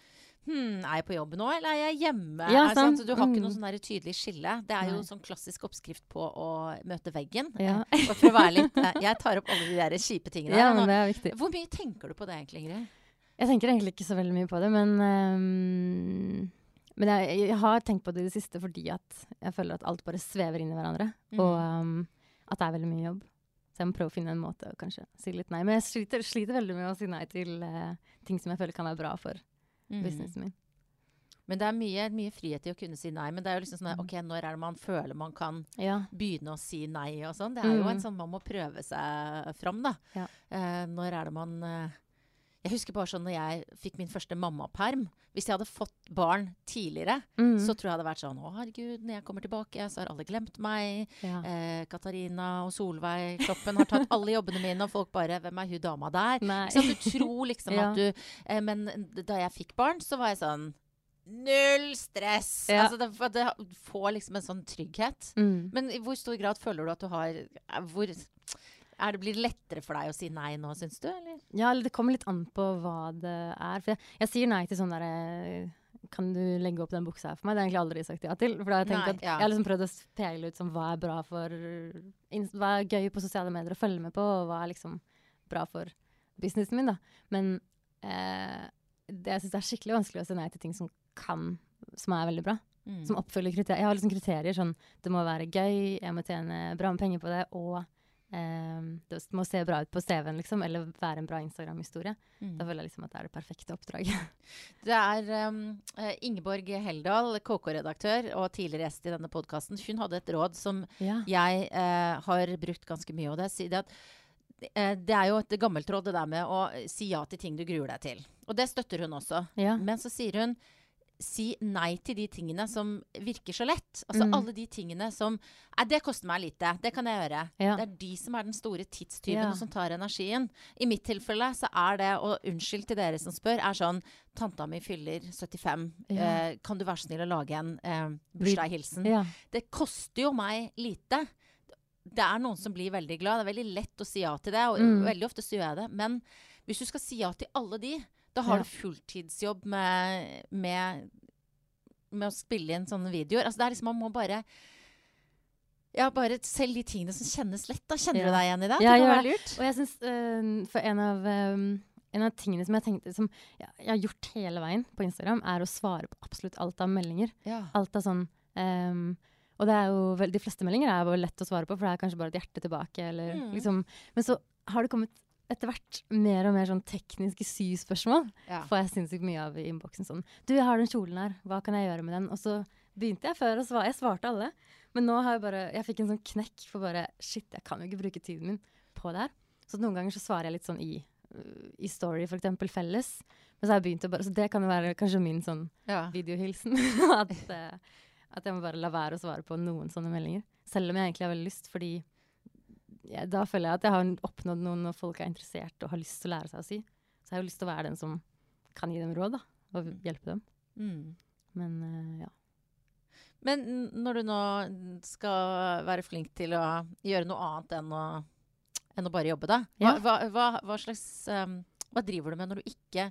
Hm, er jeg på jobb nå, eller er jeg hjemme? Ja, sant? sant. Du har ikke Mm. noe sånn tydelig skille. Det er jo Nei. sånn klassisk oppskrift på å møte veggen. Ja. For å være litt eh, Jeg tar opp alle de der kjipe tingene. ja, men det er viktig. Hvor mye tenker du på det egentlig, Ingrid? Jeg tenker egentlig ikke så veldig mye på det, men um, Men jeg, jeg har tenkt på det i det siste fordi at jeg føler at alt bare svever inn i hverandre. Mm. Og um, at det er veldig mye jobb. Så jeg må prøve å finne en måte å kanskje si litt nei. Men jeg sliter, sliter veldig med å si nei til uh, ting som jeg føler kan være bra for Mhm. businessen min. Men det er mye, mye frihet i å kunne si nei. Men det er jo liksom sånn Mm. at, OK, når er det man føler man kan Ja. begynne å si nei og sånn? Det er jo Mm. en sånn man må prøve seg fram, da. Ja. Eh, når er det man eh, Jeg husker bare sånn når jeg fikk min første mammaperm. Hvis jeg hadde fått barn tidligere, Mm. så tror jeg hadde vært sånn Å, herregud, når jeg kommer tilbake, så har alle glemt meg. ja. Eh, Katarina og Solveig Kloppen har tatt alle jobbene mine, og folk bare Hvem er hun dama der? Så du tror liksom Ja. at du eh, Men da jeg fikk barn, så var jeg sånn Null stress! Ja. Altså, det, det får liksom en sånn trygghet. Mm. Men i hvor stor grad føler du at du har eh, hvor, er det, Blir det lettere for deg å si nei nå, syns du? Eller? Ja, eller det kommer litt an på hva det er. For jeg, jeg sier nei til sånn derre Kan du legge opp den buksa her for meg? Det har jeg egentlig aldri sagt ja til. For da har jeg tenkt Nei, at ja. jeg har liksom prøvd å pele ut som hva er bra for Hva er gøy på sosiale medier å følge med på, og hva er liksom bra for businessen min, da. Men eh, det jeg syns er skikkelig vanskelig å si nei til ting som kan Som er veldig bra. Mm. Som oppfyller kriterier. Jeg har liksom kriterier sånn Det må være gøy, jeg må tjene bra med penger på det, og eh, det må se bra ut på CV-en, liksom. Eller være en bra Instagram-historie. Mm. Da føler jeg liksom at det er det perfekte oppdraget. Det er um, Ingeborg Heldal, KK-redaktør og tidligere gjest i denne podkasten. Hun hadde et råd som ja. jeg uh, har brukt ganske mye. Og det, det, at, eh, det er jo et gammelt råd, det der med å si ja til ting du gruer deg til. Og det støtter hun også. ja. Men så sier hun si nei til de tingene som virker så lett. Altså Mm. alle de tingene som Nei, det koster meg lite. Det kan jeg gjøre. Ja. Det er de som er den store tidstyven, Ja. og som tar energien. I mitt tilfelle så er det, og unnskyld til dere som spør, er sånn Tanta mi fyller 75. Ja. Eh, kan du være snill å lage en eh, bursdagshilsen? Det koster jo meg lite. Det er noen som blir veldig glad. Det er veldig lett å si ja til det, og Mm. veldig ofte så gjør jeg det. Men hvis du skal si ja til alle de, da har Ja. du fulltidsjobb med, med, med å spille inn sånne videoer. Altså det er liksom, man må bare ja, bare selv de tingene som kjennes lett. Da kjenner Ja. du deg igjen i det? Ja, det kan være lurt. Og jeg synes, øh, For en av, um, en av tingene som jeg tenkte Som jeg, jeg har gjort hele veien på Instagram, er å svare på absolutt alt av meldinger. Ja. Alt av sånn um, Og det er jo vel, de fleste meldinger er jo lett å svare på, for det er kanskje bare et hjerte tilbake, eller Mm. liksom Men så har det kommet etter hvert mer og mer sånn tekniske syspørsmål. Ja. får jeg sinnssykt mye av i innboksen. Sånn 'Du, jeg har den kjolen her. Hva kan jeg gjøre med den?' Og så begynte jeg før å svare. Jeg svarte alle. Men nå har jeg bare Jeg fikk en sånn knekk for bare Shit, jeg kan jo ikke bruke tiden min på det her. Så noen ganger så svarer jeg litt sånn i, i story, for eksempel felles. Men så har jeg begynt å bare Så det kan jo være kanskje min sånn Ja. videohilsen. at, eh, at jeg må bare la være å svare på noen sånne meldinger. Selv om jeg egentlig har veldig lyst, fordi jeg, da føler jeg at jeg har oppnådd noe når folk er interessert og har lyst til å lære seg å si. Så jeg har jo lyst til å være den som kan gi dem råd, da. Og hjelpe dem. Mm. Men uh, ja. Men når du nå skal være flink til å gjøre noe annet enn å, enn å bare jobbe, da. Hva, Ja. hva, hva, hva slags um, Hva driver du med når du ikke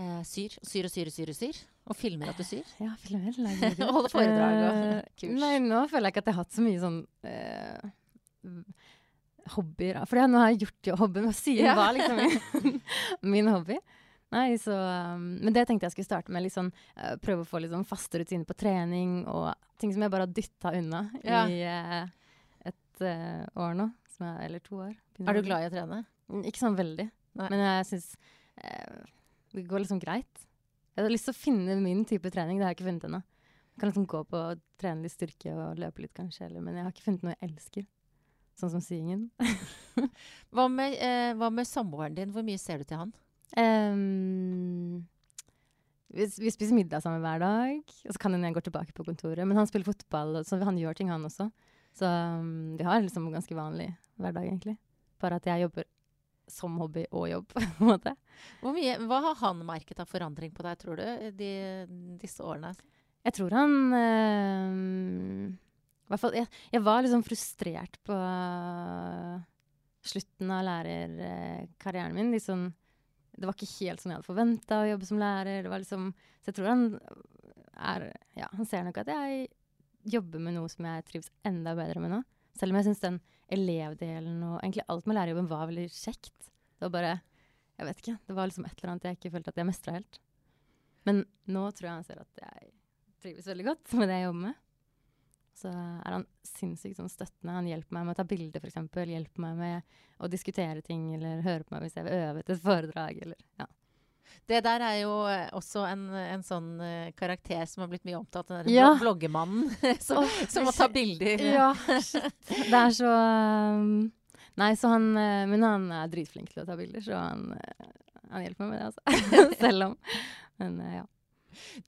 uh, syr? Syr og syr og syr og syr? Og filmer at du syr? Ja, filmer. lager Holder foredrag og Eh, kurs. Nei, nå føler jeg ikke at jeg har hatt så mye sånn eh, hobbyer. For nå har jeg gjort jo hobbyen å sy. Ja. var liksom min, min hobby. Nei, så, um, men det tenkte jeg skulle starte med. Liksom, eh, prøve å få sånn faste rutiner på trening og ting som jeg bare har dytta unna Ja. i uh, et uh, år nå. Som er, eller to år. Er du glad i å trene? Mm, Ikke sånn veldig. Nei. Men jeg syns det går liksom greit. Jeg har lyst til å finne min type trening. Det har jeg ikke funnet ennå. Jeg kan liksom gå på og trene litt styrke og løpe litt, kanskje. Eller, men jeg har ikke funnet noe jeg elsker. Sånn som syingen. Hva med, eh, hva med samboeren din? Hvor mye ser du til han? Um, vi, vi spiser middag sammen hver dag. Og så kan hende jeg går tilbake på kontoret. Men han spiller fotball, så han gjør ting, han også. Så um, vi har liksom ganske vanlig hverdag, egentlig. Bare at jeg jobber som hobby og jobb, på en måte. Mye, hva har han merket av forandring på deg, tror du, de, disse årene? Jeg tror han hvert fall, jeg, jeg var liksom frustrert på eh, slutten av lærerkarrieren min. Sånn, det var ikke helt sånn jeg hadde forventa å jobbe som lærer. Liksom, så jeg tror han er Ja, han ser nok at jeg jobber med noe som jeg trives enda bedre med nå. Selv om jeg syns den elevdelen og egentlig alt med lærerjobben var veldig kjekt. Det var bare Jeg vet ikke. Det var liksom et eller annet jeg ikke følte at jeg mestra helt. Men nå tror jeg han ser at jeg trives veldig godt med det jeg jobber med. Så er han sinnssykt sånn støttende. Han hjelper meg med å ta bilder, f.eks. Hjelper meg med å diskutere ting, eller høre på meg hvis jeg vil øve til et foredrag. Eller, ja. Det der er jo eh, også en, en sånn eh, karakter som har blitt mye omtalt. Den der Ja. bloggemannen som, som må ta bilder. Ja, shit. Det er så um, Nei, så han Men han er dritflink til å ta bilder, så han, han hjelper meg med det, altså. Selv om. Men ja.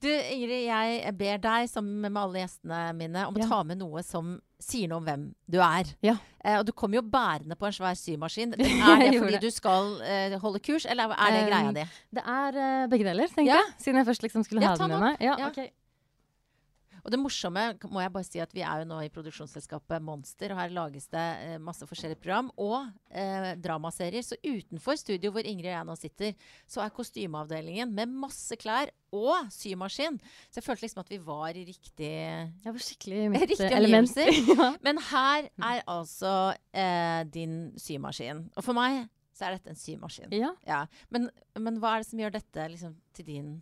Du Ingrid, jeg ber deg sammen med alle gjestene mine om Ja. å ta med noe som sier noe om hvem du er. Ja. Eh, og du kommer jo bærende på en svær symaskin. Er det fordi du skal eh, holde kurs, eller er det greia di? Det er eh, begge deler, tenker Ja. jeg. Siden jeg først liksom skulle ha den med meg. Ja, Ja. Og det morsomme må jeg bare si at vi er jo nå i produksjonsselskapet Monster, og her lages det eh, masse forskjellige program og eh, dramaserier. Så utenfor studio hvor Ingrid og jeg nå sitter, så er kostymeavdelingen med masse klær og symaskin. Så jeg følte liksom at vi var i riktig Ja, skikkelig mitt eh, element. ja. Men her er altså eh, din symaskin. Og for meg så er dette en symaskin. ja. Ja. Men, men hva er det som gjør dette liksom, til din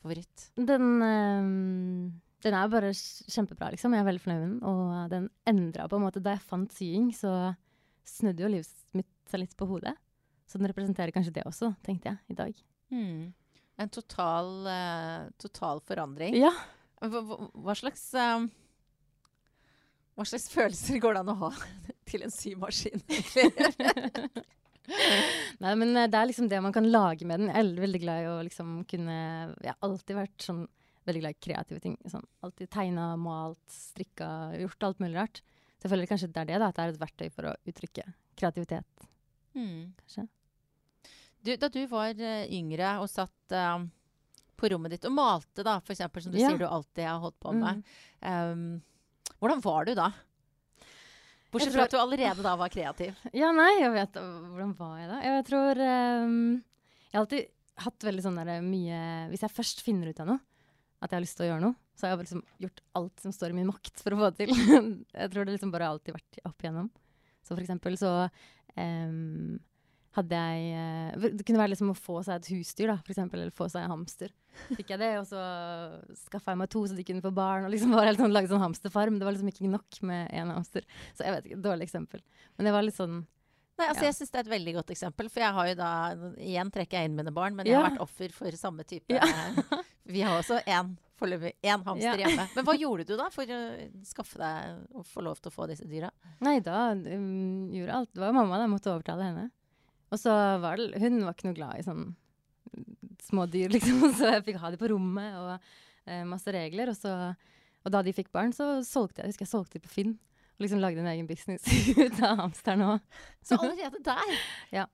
favoritt? Den, ehm, den er bare kjempebra, liksom. Jeg er veldig fornøyd med den. Og den endra på en måte Da jeg fant sying, så snudde jo livet mitt seg litt på hodet. Så den representerer kanskje det også, tenkte jeg i dag. En total, uh, total forandring. Ja. Hva, hva, slags uh, Hva slags følelser går det an å ha til en symaskin? egentlig? Nei, men eh, det er liksom det man kan lage med den. Jeg er veldig glad i å liksom kunne Jeg har alltid vært sånn veldig glad i kreative ting. Sånn, alltid tegna, malt, strikka, gjort alt mulig rart. Så jeg føler kanskje det er det, da. At det er et verktøy for å uttrykke kreativitet, kanskje. Du, da du var eh, yngre og satt uh, på rommet ditt og malte, da, for eksempel, som du Ja. sier du alltid har holdt på med. Mm. Um, hvordan var du da? Bortsett tror... fra at du allerede da var kreativ. Ja, nei, jeg vet Hvordan var jeg da? Jeg tror um, Jeg har alltid hatt veldig sånn der mye Hvis jeg først finner ut av noe, at jeg har lyst til å gjøre noe, så har jeg liksom gjort alt som står i min makt for å få det til. jeg tror det liksom bare har alltid vært opp igjennom. Så for eksempel så um, hadde jeg eh, Det kunne være liksom å få seg et husdyr, da, for eksempel, eller få seg en hamster. Fikk jeg det, og så skaffa jeg meg to så de kunne få barn. Og liksom bare sånn, Lagde sånn hamsterfarm. Det var liksom ikke nok med én hamster. Så jeg vet ikke, dårlig eksempel. Men det var litt sånn Nei, altså Ja. Jeg syns det er et veldig godt eksempel. For jeg har jo da Igjen trekker jeg inn mine barn, men jeg har vært offer for samme type. Vi har også én foreløpig én hamster Ja. hjemme. Men hva gjorde du da for å skaffe deg og få lov til å få disse dyra? Nei, da um, gjorde alt. Det var jo mamma da, jeg måtte overtale henne. Og så var det Hun var ikke noe glad i sånn små dyr, liksom. Så jeg fikk ha de på rommet og uh, masse regler. Og, så, og da de fikk barn, så solgte jeg husker jeg solgte de på Finn. Liksom lagde en egen business ut av hamsteren òg. Så allerede der Ja.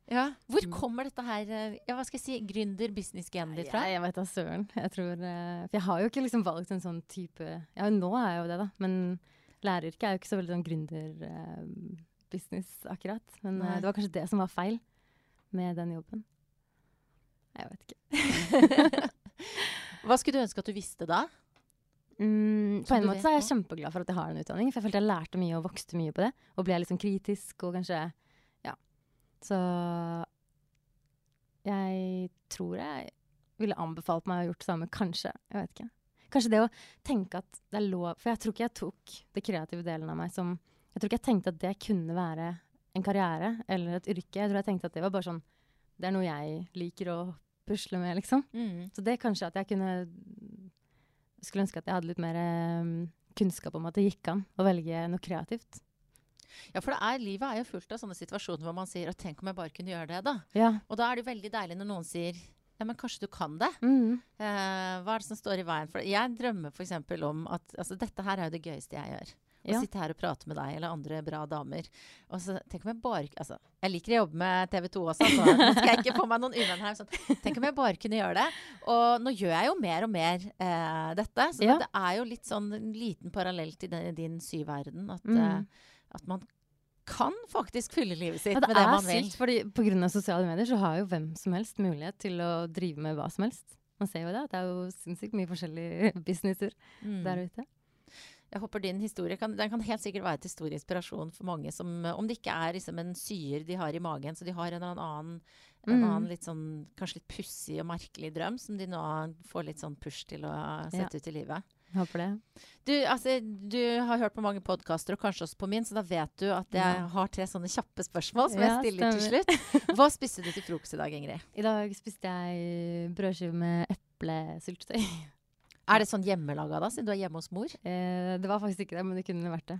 Hvor kommer dette her eh, ja, hva skal jeg si, gründer-business-genet ditt fra? Ja, jeg vet da søren. Jeg tror eh, For jeg har jo ikke liksom valgt en sånn type Ja, nå er jeg jo det, da. Men læreryrket er jo ikke så veldig sånn gründer-business, akkurat. Men eh, Nei. det var kanskje det som var feil med den jobben. Jeg vet ikke. Hva skulle du ønske at du visste da? Mm, på en måte vet så er jeg kjempeglad for at jeg har den utdanningen. For jeg følte jeg lærte mye og vokste mye på det. Og ble litt sånn kritisk og kanskje Ja. Så jeg tror jeg ville anbefalt meg å ha gjort det samme. Kanskje. Jeg vet ikke. Kanskje det å tenke at det er lov For jeg tror ikke jeg tok det kreative delen av meg som Jeg tror ikke jeg tenkte at det kunne være en karriere eller et yrke. Jeg tror jeg tenkte at det var bare sånn Det er noe jeg liker å pusle med, liksom. Så det kanskje at jeg kunne Skulle ønske at jeg hadde litt mer eh, kunnskap om at det gikk an å velge noe kreativt. Ja, for det er, livet er jo fullt av sånne situasjoner hvor man sier at tenk om jeg bare kunne gjøre det, da. Ja. Og da er det veldig deilig når noen sier ja, men kanskje du kan det. Mm. Uh, hva er det som står i veien for det? Jeg drømmer f.eks. om at altså, dette her er jo det gøyeste jeg gjør. Å Ja. sitte her og prate med deg eller andre bra damer. Og så tenk om jeg bare Altså, jeg liker å jobbe med TV 2 også, så nå skal jeg ikke få meg noen uvenn her. Sånn. Tenk om jeg bare kunne gjøre det. Og nå gjør jeg jo mer og mer eh, dette. Så Ja. det er jo litt sånn en liten parallell til den, din syverden. At, Mm. eh, at man kan faktisk fylle livet sitt Ja, det med det man vil. sykt, fordi pga. sosiale medier så har jo hvem som helst mulighet til å drive med hva som helst. Man ser jo det. Det er jo sinnssykt mye forskjellige businesser Mm. der ute. Jeg håper din historie kan, den kan helt sikkert være til stor inspirasjon for mange som eh, Om det ikke er liksom en syer de har i magen, så de har en eller annen, en Mm. annen litt sånn, kanskje litt pussig og merkelig drøm som de nå får litt sånn push til å sette ut i livet. Håper det. Du, altså, du har hørt på mange podkaster, og kanskje også på min, så da vet du at jeg har tre sånne kjappe spørsmål som Ja, jeg stiller til slutt. Hva spiste du til frokost i dag, Ingrid? I dag spiste jeg brødskive med eplesyltetøy. Er det sånn hjemmelaga da, siden du er hjemme hos mor? Eh, det var faktisk ikke det, men det kunne vært det.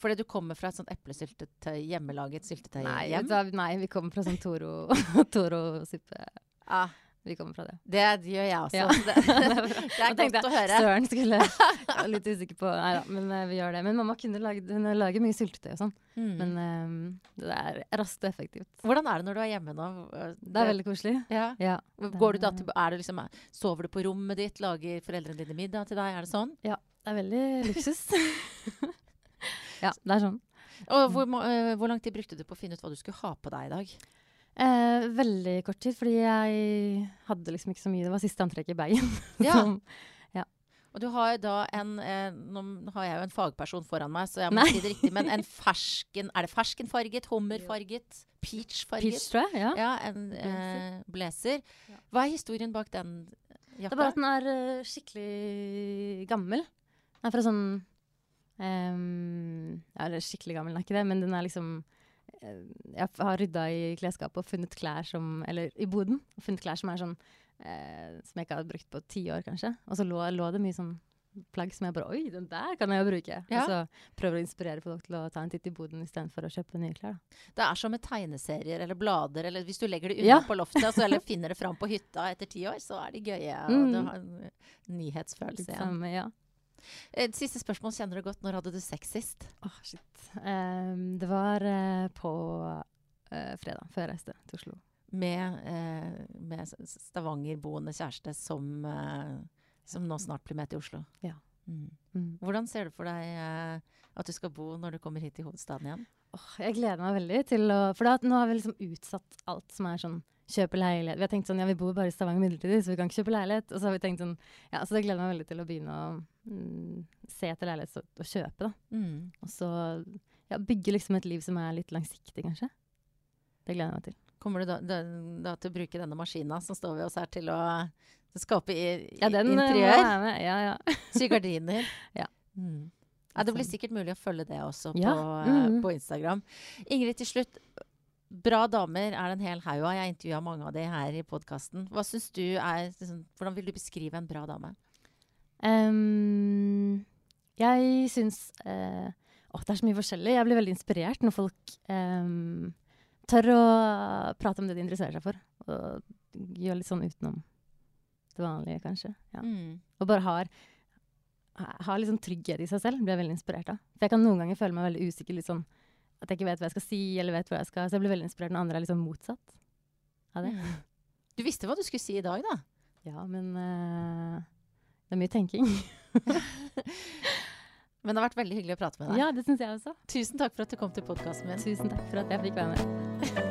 Fordi du kommer fra et sånt eplesyltetøy, hjemmelaget syltetøy Nei, hjem? nei, vi kommer fra sånn Toro- Toro-suppe. Ah, vi kommer fra det. det gjør jeg også. Ja. Det, det er godt å høre. Søren skulle Jeg var litt usikker på Nei da, men eh, vi gjør det. Men mamma kunne lage, hun lager mye syltetøy og sånn. Mm. Men um, det er raskt og effektivt. Hvordan er det når du er hjemme nå? Det er veldig koselig. ja. Ja. Går du da til, er det liksom, sover du på rommet ditt? Lager foreldrene dine middag til deg? Er det sånn? Ja. Det er veldig luksus. ja, det er sånn. Og hvor, øh, hvor lang tid brukte du på å finne ut hva du skulle ha på deg i dag? Eh, veldig kort tid, fordi jeg hadde liksom ikke så mye. Det var siste antrekk i bagen. Ja. ja. Og du har da en eh, Nå har jeg jo en fagperson foran meg, så jeg må Nei. si det riktig, men en fersken Er det ferskenfarget? Hummerfarget? Peachfarget? Peach, tror jeg. Ja. Ja, en eh, blazer. Hva er historien bak den Det er bare at den er eh, skikkelig gammel. Den er fra sånn um, Ja, eller skikkelig gammel, den er ikke det, men den er liksom Jeg har rydda i klesskapet og funnet klær som Eller i boden. Og funnet klær som er sånn eh, Som jeg ikke har brukt på ti år, kanskje. Og så lå, lå det mye sånn plagg som jeg bare Oi, den der kan jeg jo bruke! Ja. Og så prøver å inspirere folk til å ta en titt i boden istedenfor å kjøpe nye klær. Da. Det er som med tegneserier eller blader, eller hvis du legger det unna Ja. på loftet, altså, eller finner det fram på hytta etter ti år, så er de gøye. Og Mm. du har en nyhetsfølelse igjen. samme, ja. Eh, Siste spørsmål kjenner du godt. Når hadde du sex sist? Åh, shit. Um, det var uh, på uh, fredag, før jeg reiste til Oslo. Med, uh, med Stavanger-boende kjæreste som, som nå snart blir med til Oslo. Ja. Mm. Mm. Hvordan ser du for deg at du skal bo når du kommer hit til hovedstaden igjen? Oh, jeg gleder meg veldig til å For da, nå har vi liksom utsatt alt som er sånn kjøpe leilighet. Vi har tenkt sånn ja, vi bor bare i Stavanger midlertidig, så vi kan ikke kjøpe leilighet. Og så har vi tenkt sånn Ja, så det gleder meg veldig til å begynne å mm, se etter leilighet og, og kjøpe, da. Mm. Og så ja, bygge liksom et liv som er litt langsiktig, kanskje. Det gleder jeg meg til. Kommer du da, da, da til å bruke denne maskina som står ved oss her til å skape i, Ja, den eh, interiør? Ja, ja. Sy gardiner? Ja. Mm. ja. Det blir sikkert mulig å følge det også på, Ja, eh, mhm. på Instagram. Ingrid, til slutt. Bra damer er det en hel haug av. Jeg intervjua mange av de her i podkasten. Liksom, Hvordan vil du beskrive en bra dame? Um, jeg syns uh, Åh, det er så mye forskjellig. Jeg blir veldig inspirert når folk um, tør å prate om det de interesserer seg for. Og gjør litt sånn utenom det vanlige, kanskje. Ja. Mm. Og bare har, har litt sånn trygghet i seg selv. Blir jeg veldig inspirert av. For jeg kan noen ganger føle meg veldig usikker. litt sånn At jeg ikke vet hva jeg skal si, eller vet hvor jeg skal. Så jeg blir veldig inspirert når andre er sånn motsatt av det. Mm. Du visste hva du skulle si i dag, da. Ja, men uh, det er mye tenking. Men det har vært veldig hyggelig å prate med deg. Ja, det syns jeg også. Tusen takk for at du kom til podkasten min. Tusen takk for at jeg fikk være med.